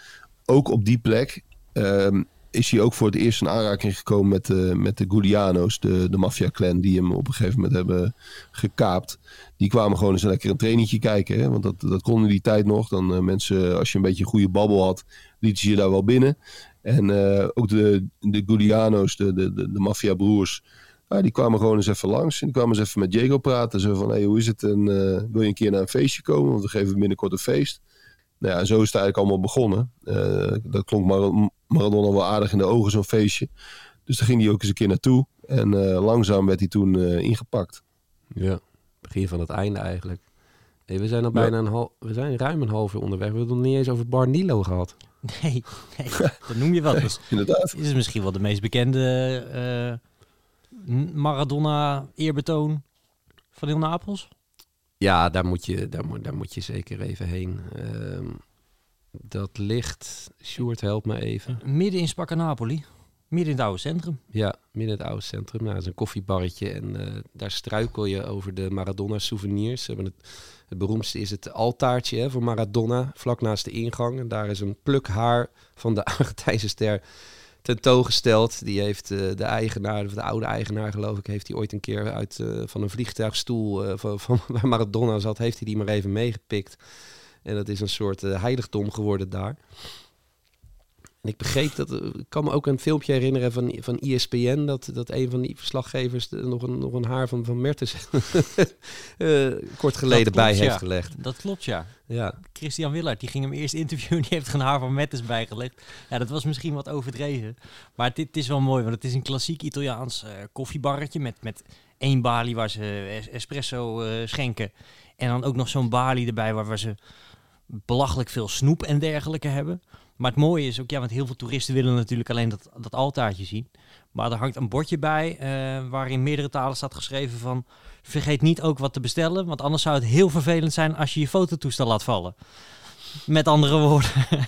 ook op die plek um, is hij ook voor het eerst in aanraking gekomen met de, met de Giuliano's, de, de maffia-clan die hem op een gegeven moment hebben gekaapt. Die kwamen gewoon eens lekker een trainingje kijken, hè? want dat, dat kon in die tijd nog. Dan uh, mensen, als je een beetje een goede babbel had, lieten ze je daar wel binnen. En uh, ook de, de Giuliano's, de, de, de, maffia-broers, die kwamen gewoon eens even langs. En die kwamen eens even met Diego praten. Zo van, hey, hoe is het? En wil je een keer naar een feestje komen? Want we geven binnenkort een feest. Nou ja, zo is het eigenlijk allemaal begonnen. Uh, dat klonk Mar Maradona wel aardig in de ogen, zo'n feestje. Dus daar ging hij ook eens een keer naartoe. En uh, langzaam werd hij toen uh, ingepakt. Ja, begin van het einde eigenlijk. Hey, we zijn al bijna ja. een half, we zijn ruim een half uur onderweg. We hebben het nog niet eens over Bar Nilo gehad. Nee, nee dat noem je wat. Dus, Inderdaad. Is misschien wel de meest bekende Maradona eerbetoon van heel Napels? Ja, daar moet je, daar moet, daar moet je zeker even heen. Uh, dat ligt, Sjoerd, help me even. Midden in Spacca Napoli. Midden in het oude centrum. Ja, midden in het oude centrum. Nou, dat is een koffiebarretje en uh, daar struikel je over de Maradona souvenirs. Ze hebben het, het beroemdste is het altaartje hè, voor Maradona, vlak naast de ingang. En daar is een pluk haar van de Argentijnse ster tentoongesteld. Die heeft uh, de eigenaar, de oude eigenaar geloof ik, heeft hij ooit een keer uit uh, van een vliegtuigstoel uh, van, van waar Maradona zat, heeft hij die maar even meegepikt. En dat is een soort heiligdom geworden daar. En ik begreep dat, ik kan me ook een filmpje herinneren van, van ESPN, dat, dat een van die verslaggevers nog een, nog een haar van, van Mertens kort geleden klopt, bij ja. heeft gelegd. Dat klopt, ja. Ja. Christian Willard, die ging hem eerst interviewen. Die heeft een haar van Mettes bijgelegd. Ja, dat was misschien wat overdreven. Maar dit, het is wel mooi, want het is een klassiek Italiaans uh, koffiebarretje met, met één balie waar ze espresso uh, schenken. En dan ook nog zo'n balie erbij waar, waar ze belachelijk veel snoep en dergelijke hebben. Maar het mooie is ook, ja, want heel veel toeristen willen natuurlijk alleen dat, dat altaartje zien. Maar er hangt een bordje bij uh, waar in meerdere talen staat geschreven van... vergeet niet ook wat te bestellen, want anders zou het heel vervelend zijn als je je fototoestel laat vallen. Met andere woorden.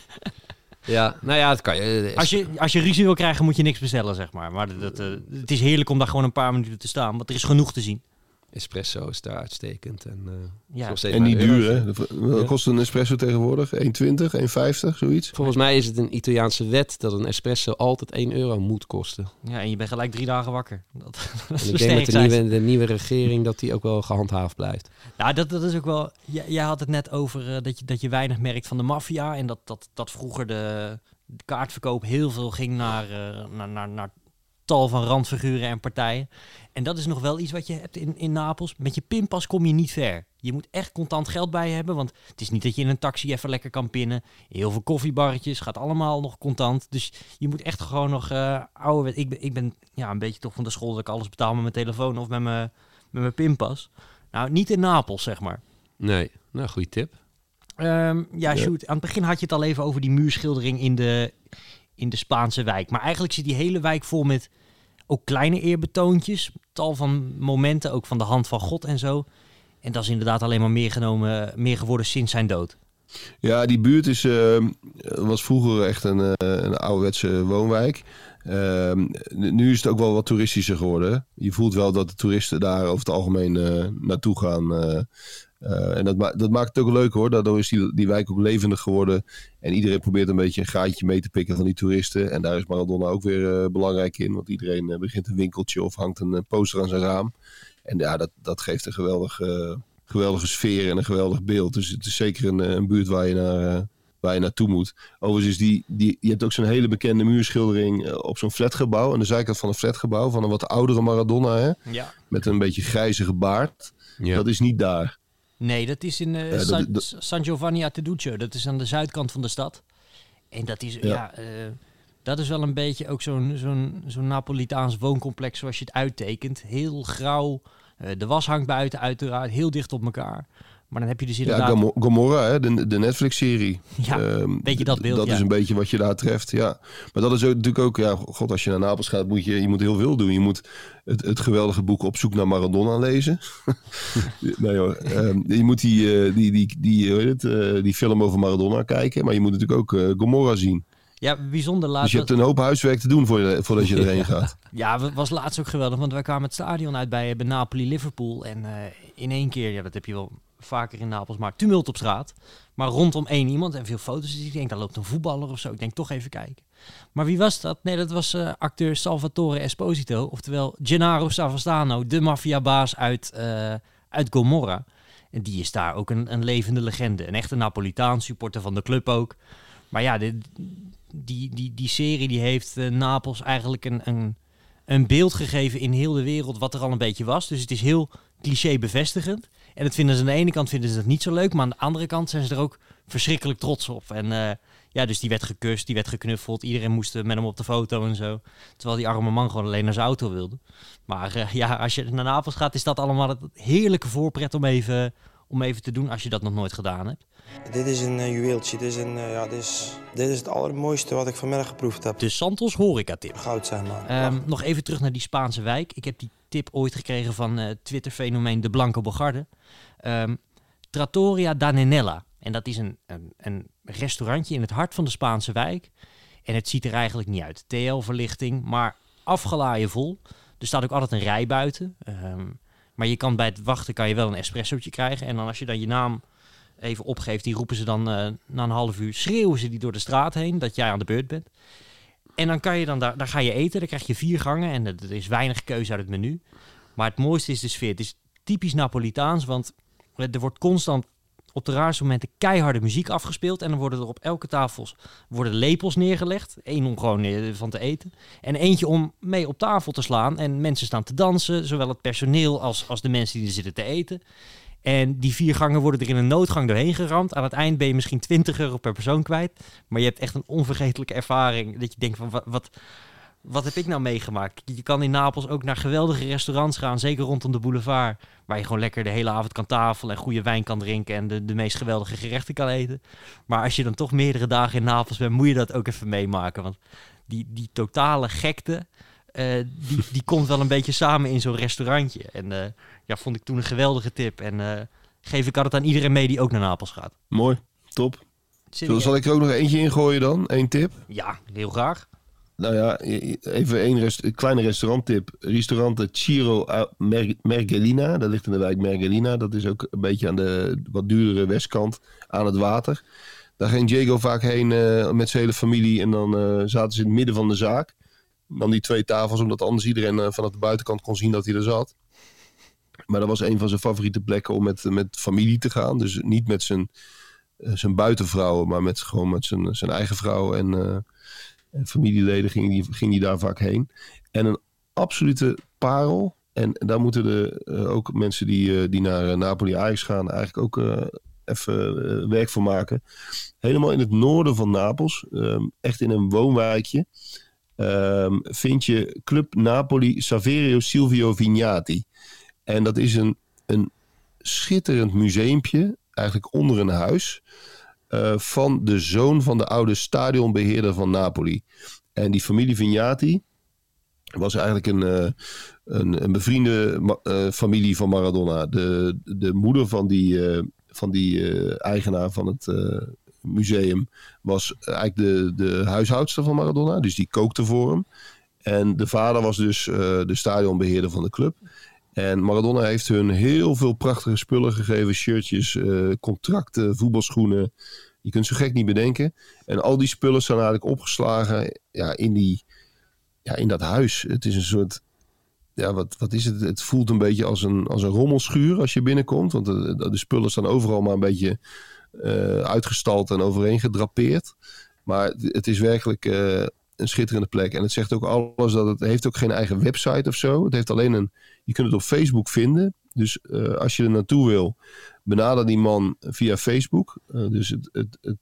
Ja, nou ja, dat kan je. Als je, als je ruzie wil krijgen, moet je niks bestellen, zeg maar. Maar dat, dat, uh, het is heerlijk om daar gewoon een paar minuten te staan, want er is genoeg te zien. Espresso is daar uitstekend. En, uh, ja. en niet duur, hè? Wat kost een espresso tegenwoordig? 1,20, 1,50, zoiets? Volgens mij is het een Italiaanse wet dat een espresso altijd 1 euro moet kosten. Ja, en je bent gelijk drie dagen wakker. Dat, dat ik denk met de nieuwe, de nieuwe regering dat die ook wel gehandhaafd blijft. Nou, dat, dat is ook wel... Jij, jij had het net over uh, dat, je, dat je weinig merkt van de maffia. En dat, dat, dat vroeger de, de kaartverkoop heel veel ging naar, uh, naar, naar, naar tal van randfiguren en partijen. En dat is nog wel iets wat je hebt in, in Napels. Met je pinpas kom je niet ver. Je moet echt contant geld bij je hebben. Want het is niet dat je in een taxi even lekker kan pinnen. Heel veel koffiebarretjes, gaat allemaal nog contant. Dus je moet echt gewoon nog uh, oude... Ik ben, ik ben ja, een beetje toch van de school dat ik alles betaal met mijn telefoon of met mijn, met mijn pinpas. Nou, niet in Napels, zeg maar. Nee, nou, goede tip. Um, ja, shoot. Aan het begin had je het al even over die muurschildering in de, in de Spaanse wijk. Maar eigenlijk zit die hele wijk vol met ook kleine eerbetoontjes. Tal van momenten, ook van de hand van God en zo. En dat is inderdaad alleen maar meer, genomen, meer geworden sinds zijn dood. Ja, die buurt is, uh, was vroeger echt een, uh, een ouderwetse woonwijk. Uh, nu is het ook wel wat toeristischer geworden. Je voelt wel dat de toeristen daar over het algemeen uh, naartoe gaan. Uh, en dat, ma dat, maakt het ook leuk hoor. Daardoor is die, die wijk ook levendig geworden. En iedereen probeert een beetje een gaatje mee te pikken van die toeristen. En daar is Maradona ook weer uh, belangrijk in. Want iedereen uh, begint een winkeltje of hangt een poster aan zijn raam. En ja, dat, dat geeft een geweldige, geweldige sfeer en een geweldig beeld. Dus het is zeker een, een buurt waar je, naar, waar je naartoe moet. Overigens, is die, die, je hebt ook zo'n hele bekende muurschildering op zo'n flatgebouw. Aan de zijkant van een flatgebouw van een wat oudere Maradona. Hè? Ja. Met een beetje grijzige baard. Ja. Dat is niet daar. Nee, dat is in uh, Ja, dat- San, dat- San Giovanni a Teduccio. Dat is aan de zuidkant van de stad. En dat is, ja, eh, dat is wel een beetje ook zo'n zo'n zo'n Napolitaans wooncomplex zoals je het uittekent. Heel grauw. Eh, de was hangt buiten uiteraard, heel dicht op elkaar. Maar dan heb je dus Ja, inderdaad... Gamo- Gomorra, hè, de, de Netflix-serie. Ja, Ehm, dat beeld, Dat ja. is een beetje wat je daar treft, ja. Maar dat is ook, natuurlijk ook, ja, god, als je naar Napels gaat, moet je, je moet heel veel doen. Je moet het, het geweldige boek Op zoek naar Maradona lezen. nee hoor, ehm, je moet die, eh, die, die, die, hoe heet het, eh, die film over Maradona kijken, maar je moet natuurlijk ook eh, Gomorra zien. Ja, bijzonder laat. Dus je hebt een hoop huiswerk te doen voordat je erheen gaat. Ja, het was laatst ook geweldig, want wij kwamen het stadion uit bij, bij Napoli-Liverpool. En in één keer, ja, dat heb je wel vaker in Napels, maar tumult op straat. Maar rondom één iemand en veel foto's. Ik denk, daar loopt een voetballer of zo. Ik denk, toch even kijken. Maar wie was dat? Nee, dat was eh, acteur Salvatore Esposito. Oftewel Gennaro Savastano, de maffiabaas uit, eh, uit Gomorra. En die is daar ook een, een levende legende. Een echte Napolitaan, supporter van de club ook. Maar ja, die, die, die serie die heeft eh, Napels eigenlijk een, een, een beeld gegeven in heel de wereld wat er al een beetje was. Dus het is heel cliché bevestigend. En dat vinden ze aan de ene kant vinden ze dat niet zo leuk, maar aan de andere kant zijn ze er ook verschrikkelijk trots op. En eh, ja, dus die werd gekust, die werd geknuffeld, iedereen moest met hem op de foto en zo. Terwijl die arme man gewoon alleen naar zijn auto wilde. Maar eh, ja, als je naar Napels gaat, is dat allemaal het heerlijke voorpret om even, om even te doen als je dat nog nooit gedaan hebt. Dit is een eh, juweeltje. Dit is, een, ja, dit, is, dit is het allermooiste wat ik vanmiddag geproefd heb. De Santos horeca tip. Goud zijn, man. Ehm, nog even terug naar die Spaanse wijk. Ik heb die tip ooit gekregen van eh Twitter-fenomeen De Blanco Bogarde. Ehm, Trattoria da Nenella. En dat is een, een, restaurantje in het hart van de Spaanse wijk. En het ziet er eigenlijk niet uit. TL-verlichting, maar afgelaaien vol. Er staat ook altijd een rij buiten. Ehm, maar je kan bij het wachten kan je wel een espressootje krijgen. En dan als je dan je naam even opgeeft, die roepen ze dan eh, na een half uur, schreeuwen ze die door de straat heen dat jij aan de beurt bent. En dan kan je dan daar, daar ga je eten, dan krijg je vier gangen en er is weinig keuze uit het menu. Maar het mooiste is de sfeer. Het is typisch Napolitaans, want er wordt constant op de raarste momenten keiharde muziek afgespeeld. En dan worden er op elke tafel worden lepels neergelegd. Eén om gewoon eh, van te eten. En eentje om mee op tafel te slaan. En mensen staan te dansen, zowel het personeel als, als de mensen die er zitten te eten. En die vier gangen worden er in een noodgang doorheen geramd. Aan het eind ben je misschien 20 euro per persoon kwijt. Maar je hebt echt een onvergetelijke ervaring. Dat je denkt van wat, wat, wat heb ik nou meegemaakt? Je kan in Napels ook naar geweldige restaurants gaan. Zeker rondom de boulevard. Waar je gewoon lekker de hele avond kan tafelen. En goede wijn kan drinken. En de, de meest geweldige gerechten kan eten. Maar als je dan toch meerdere dagen in Napels bent. Moet je dat ook even meemaken. Want die, die totale gekte. Eh, die, die komt wel een beetje samen in zo'n restaurantje. En eh, ja, vond ik toen een geweldige tip. En eh, geef ik altijd aan iedereen mee die ook naar Napels gaat. Mooi, top. Serieus? Zal ik er ook nog eentje ingooien dan? Eén tip? Ja, heel graag. Nou ja, even een, rest, een kleine restauranttip. Restaurant Ciro Mer- Mergelina. Dat ligt in de wijk Mergelina. Dat is ook een beetje aan de wat duurdere westkant aan het water. Daar ging Diego vaak heen met zijn hele familie. En dan zaten ze in het midden van de zaak. Dan die twee tafels, omdat anders iedereen eh, vanaf de buitenkant kon zien dat hij er zat. Maar dat was een van zijn favoriete plekken om met, met familie te gaan. Dus niet met zijn, eh, zijn buitenvrouwen, maar met, gewoon met zijn, zijn eigen vrouw en, eh, En familieleden gingen die, ging daar vaak heen. En een absolute parel. En daar moeten de, ook mensen die, die naar Napoli Ajax gaan eigenlijk ook even werk voor maken. Helemaal in het noorden van Napels, echt in een woonwijkje, um, vind je Club Napoli Saverio Silvio Vignati. En dat is een, een schitterend museumpje, eigenlijk onder een huis, van de zoon van de oude stadionbeheerder van Napoli. En die familie Vignati, was eigenlijk een, uh, een, een, bevriende uh, familie van Maradona. De, de moeder van die, van die eigenaar van het museum was eigenlijk de, de huishoudster van Maradona. Dus die kookte voor hem. En de vader was dus de stadionbeheerder van de club. En Maradona heeft hun heel veel prachtige spullen gegeven. Shirtjes, contracten, voetbalschoenen. Je kunt zo gek niet bedenken. En al die spullen zijn eigenlijk opgeslagen ja, in die ja, in dat huis. Het is een soort. Ja, wat, wat is het? Het voelt een beetje als een, als een rommelschuur als je binnenkomt. Want de, spullen staan overal maar een beetje uitgestald en overeen gedrapeerd. Maar het is werkelijk uh, een schitterende plek. En het zegt ook alles dat het heeft ook geen eigen website of zo. Het heeft alleen een. Je kunt het op Facebook vinden. Dus uh, als je er naartoe wil, benader die man via Facebook. dus het, het, het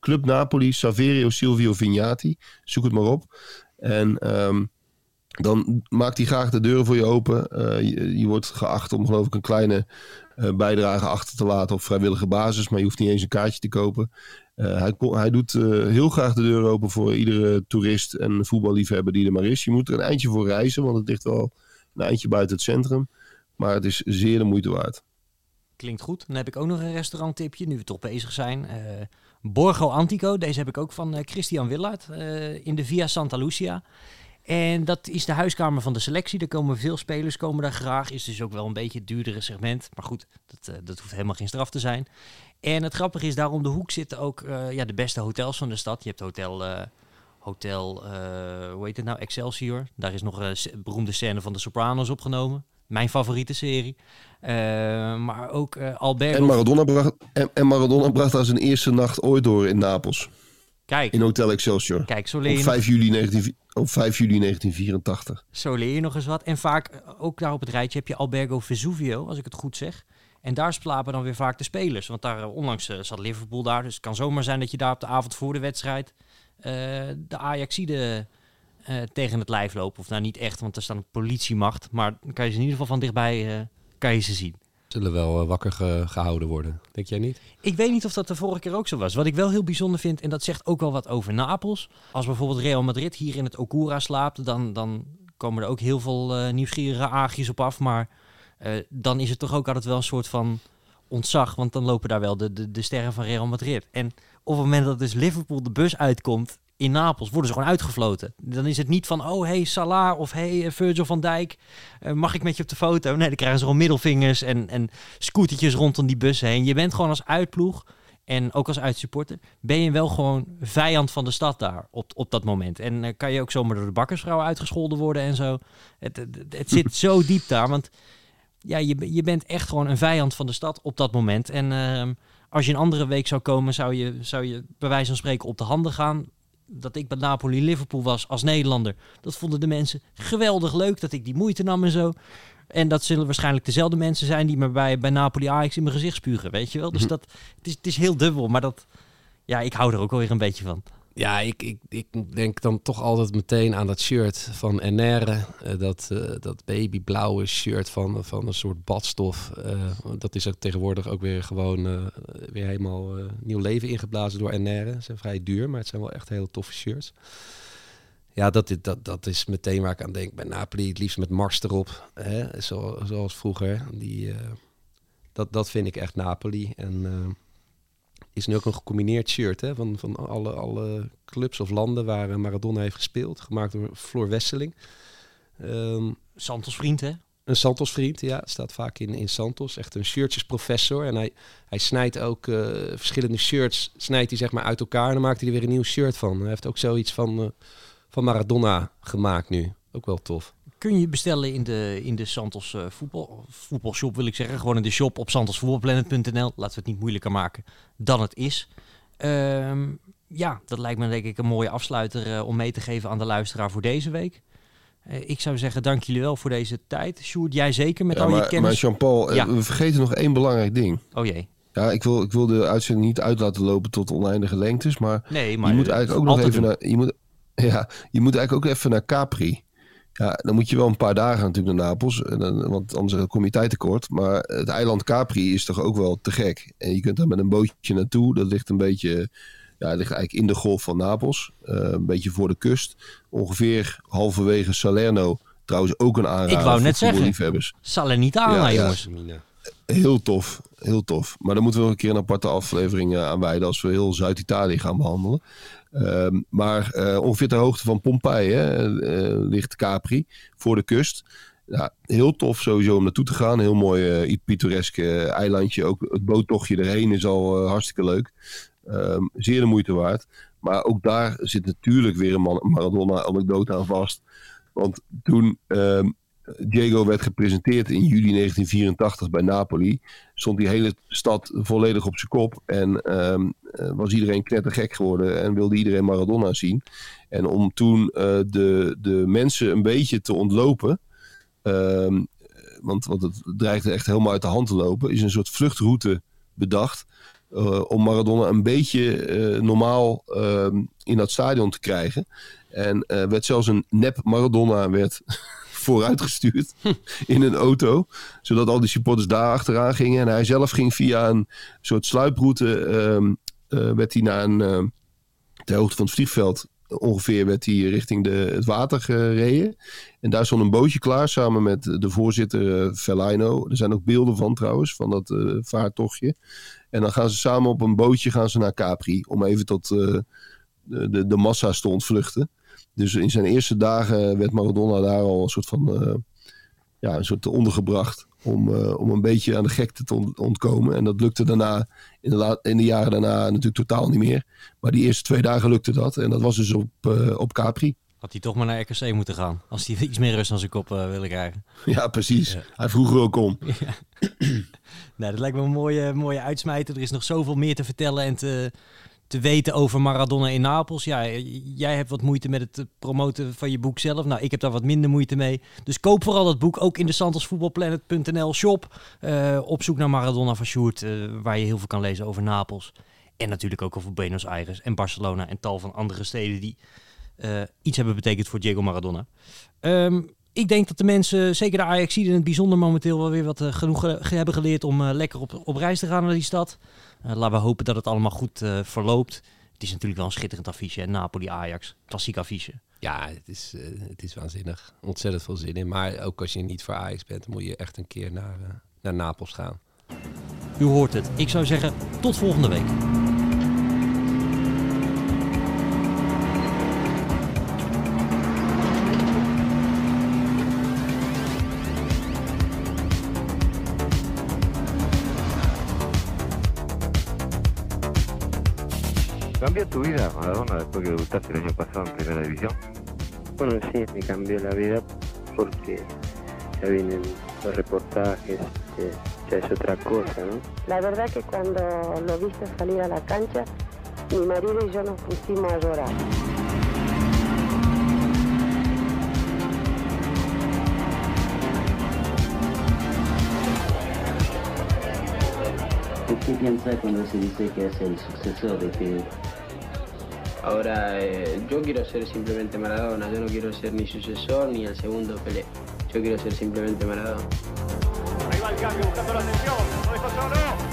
Club Napoli, Saverio Silvio Vignati. Zoek het maar op. En um, dan maakt hij graag de deuren voor je open. Je, wordt geacht om geloof ik een kleine bijdrage achter te laten op vrijwillige basis. Maar je hoeft niet eens een kaartje te kopen. Uh, hij, hij, doet heel graag de deuren open voor iedere toerist en voetballiefhebber die er maar is. Je moet er een eindje voor reizen, want het ligt wel een eindje buiten het centrum. Maar het is zeer de moeite waard. Klinkt goed. Dan heb ik ook nog een restauranttipje, nu we toch bezig zijn. Borgo Antico. Deze heb ik ook van Christian Willard uh, in de Via Santa Lucia. En dat is de huiskamer van de selectie. Daar komen veel spelers komen daar graag. Is dus ook wel een beetje het duurdere segment. Maar goed, dat, uh, dat hoeft helemaal geen straf te zijn. En het grappige is, daar om de hoek zitten ook ja, de beste hotels van de stad. Je hebt hotel... Hotel, hoe heet het nou? Excelsior. Daar is nog een beroemde scène van de Sopranos opgenomen. Mijn favoriete serie. Maar ook Alberto... En Maradona, bracht, en, en, Maradona bracht daar zijn eerste nacht ooit door in Napels. Kijk. In Hotel Excelsior. Kijk, zo leer je op 5, juli 19, op 5 juli 1984. Zo leer je nog eens wat. En vaak, ook daar op het rijtje, heb je Albergo Vesuvio, als ik het goed zeg. En daar slapen dan weer vaak de spelers. Want daar onlangs uh, zat Liverpool daar. Dus het kan zomaar zijn dat je daar op de avond voor de wedstrijd... de Ajaxide uh, tegen het lijf lopen. Of nou niet echt, want er staat een politiemacht. Maar dan kan je ze in ieder geval van dichtbij kan je ze zien. Zullen wel uh, wakker ge gehouden worden, denk jij niet? Ik weet niet of dat de vorige keer ook zo was. Wat ik wel heel bijzonder vind, en dat zegt ook wel wat over Napels. Als bijvoorbeeld Real Madrid hier in het Okura slaapt, dan, dan komen er ook heel veel nieuwsgierige aagjes op af. Maar dan is het toch ook altijd wel een soort van ontzag. Want dan lopen daar wel de, de, de sterren van Real Madrid. En op het moment dat dus Liverpool de bus uitkomt in Napels worden ze gewoon uitgefloten. Dan is het niet van, oh hey Salah of hey eh, Virgil van Dijk, uh, mag ik met je op de foto? Nee, dan krijgen ze gewoon middelvingers en, en scootertjes rondom die bus heen. Je bent gewoon als uitploeg en ook als uitsupporter, ben je wel gewoon vijand van de stad daar op, op dat moment. En uh, kan je ook zomaar door de bakkersvrouw uitgescholden worden en zo. Het, het, het zit zo diep daar, want ja, je, je bent echt gewoon een vijand van de stad op dat moment. En uh, als je een andere week zou komen, zou je, zou je bij wijze van spreken op de handen gaan dat ik bij Napoli-Liverpool was als Nederlander. Dat vonden de mensen geweldig leuk dat ik die moeite nam en zo. En dat zullen waarschijnlijk dezelfde mensen zijn die me bij, bij Napoli-Ajax in mijn gezicht spugen, weet je wel. Dus mhm. dat, het is, het is heel dubbel, maar dat, ja, ik hou er ook alweer een beetje van. Ja, ik, ik, ik denk dan toch altijd meteen aan dat shirt van Enere. Uh, dat, uh, dat babyblauwe shirt van, van een soort badstof. Uh, dat is ook tegenwoordig ook weer gewoon weer helemaal nieuw leven ingeblazen door Enere. Ze zijn vrij duur, maar het zijn wel echt hele toffe shirts. Ja, dat, dat, dat is meteen waar ik aan denk. Bij Napoli het liefst met Mars erop. Hè? Zo, zoals vroeger. Die, dat, dat vind ik echt Napoli. En is nu ook een gecombineerd shirt hè, van, van alle, alle clubs of landen waar eh, Maradona heeft gespeeld. Gemaakt door Floor Wesseling. Um, Santos vriend hè? Een Santos vriend, ja. Staat vaak in, in Santos. Echt een shirtjesprofessor. En hij, hij snijdt ook uh, verschillende shirts snijdt hij zeg maar uit elkaar. En dan maakt hij er weer een nieuw shirt van. Hij heeft ook zoiets van, uh, van Maradona gemaakt nu. Ook wel tof. Kun je bestellen in de, in de Santos uh, voetbal, voetbalshop, wil ik zeggen. Gewoon in de shop op santosvoetbalplanet.nl. Laten we het niet moeilijker maken dan het is. Um, ja, dat lijkt me denk ik een mooie afsluiter eh, om mee te geven aan de luisteraar voor deze week. Eh, ik zou zeggen, dank jullie wel voor deze tijd. Sjoerd, jij zeker met Ja, al je maar, maar kennis. Jean-Paul, eh, Ja. we vergeten nog één belangrijk ding. Oh jee. Ja, ik wil, ik wil de uitzending niet uit laten lopen tot oneindige lengtes, maar, Nee, maar je moet eh, eigenlijk ook nog even doen. naar, je moet, ja, je moet eigenlijk ook even naar Capri. Ja, dan moet je wel een paar dagen natuurlijk naar Napels, want anders kom je tijd tekort. Maar het eiland Capri is toch ook wel te gek. En je kunt daar met een bootje naartoe. Dat ligt een beetje, ja, ligt eigenlijk in de golf van Napels, eh, een beetje voor de kust. Ongeveer halverwege Salerno. Trouwens ook een aanrader Ik wou voor net zeggen. voetballiefhebbers. Salernitana, Ja, jongens. Heel tof, heel tof. Maar dan moeten we nog een keer een aparte aflevering eh, aan wijden als we heel Zuid-Italië gaan behandelen. Ehm, maar eh, ongeveer ter hoogte van Pompeii hè, eh, ligt Capri voor de kust. Ja, heel tof sowieso om naartoe te gaan. Heel mooi pittoresk eh, eilandje. Ook het boottochtje erheen is al hartstikke leuk. Ehm, zeer de moeite waard. Maar ook daar zit natuurlijk weer een Maradona-anekdote aan vast. Want toen ehm, Diego werd gepresenteerd in juli 1984 bij Napoli, stond die hele stad volledig op zijn kop. En ehm, eh, was iedereen knettergek geworden en wilde iedereen Maradona zien. En om toen eh, de, de mensen een beetje te ontlopen, ehm, want, want het dreigde echt helemaal uit de hand te lopen, is een soort vluchtroute bedacht. eh, om Maradona een beetje normaal ehm, in dat stadion te krijgen. En werd zelfs een nep Maradona werd vooruitgestuurd in een auto. Zodat al die supporters daar achteraan gingen. En hij zelf ging via een soort sluiproute. ehm, eh, werd hij naar een. ehm, ter hoogte van het vliegveld. Ongeveer werd hij richting de, het water gereden. En daar stond een bootje klaar samen met de voorzitter eh Fellaino. Er zijn ook beelden van trouwens, van dat eh, vaartochtje. En dan gaan ze samen op een bootje gaan ze naar Capri. Om even tot de, de, massa's te ontvluchten. Dus in zijn eerste dagen werd Maradona daar al een soort van eh, ja, een soort ondergebracht. Om, eh, om een beetje aan de gekte te on- ontkomen. En dat lukte daarna, in de, in de jaren daarna natuurlijk totaal niet meer. Maar die eerste twee dagen lukte dat. En dat was dus op, eh, op Capri. Had hij toch maar naar RKC moeten gaan. Als hij iets meer rust aan zijn kop willen krijgen. Ja, precies. Ja. Hij vroeg er ook om. Nou, dat lijkt me een mooie, mooie uitsmijter. Er is nog zoveel meer te vertellen en te, te weten over Maradona in Napels. Ja, jij hebt wat moeite met het eh, promoten van je boek zelf. Nou, ik heb daar wat minder moeite mee. Dus koop vooral dat boek, ook in de santosvoetbalplanet.nl shop. Eh, op zoek naar Maradona van Sjoerd, eh, waar je heel veel kan lezen over Napels. En natuurlijk ook over Buenos Aires en Barcelona en tal van andere steden die iets hebben betekend voor Diego Maradona. Ehm, ik denk dat de mensen, zeker de ajax in het bijzonder momenteel wel weer wat eh, genoeg ge- hebben geleerd om eh, lekker op, op reis te gaan naar die stad. Eh, laten we hopen dat het allemaal goed verloopt. Het is natuurlijk wel een schitterend affiche. Napoli-Ajax, klassiek affiche. Ja, het is, het is waanzinnig. Ontzettend veel zin in. Maar ook als je niet voor Ajax bent, moet je echt een keer naar, naar Napels gaan. U hoort het. Ik zou zeggen, tot volgende week. ¿Cambió tu vida, Maradona, después que debutaste el año pasado en Primera División? Bueno, sí, me cambió la vida porque ya vienen los reportajes, eh, ya es otra cosa, ¿no? La verdad que cuando lo viste salir a la cancha, mi marido y yo nos pusimos a llorar. ¿Qué piensa cuando se dice que es el sucesor de Fidel? Ahora eh, yo quiero ser simplemente Maradona, yo no quiero ser ni sucesor ni el segundo Pelé. Yo quiero ser simplemente Maradona. Ahí va el cambio buscando la atención.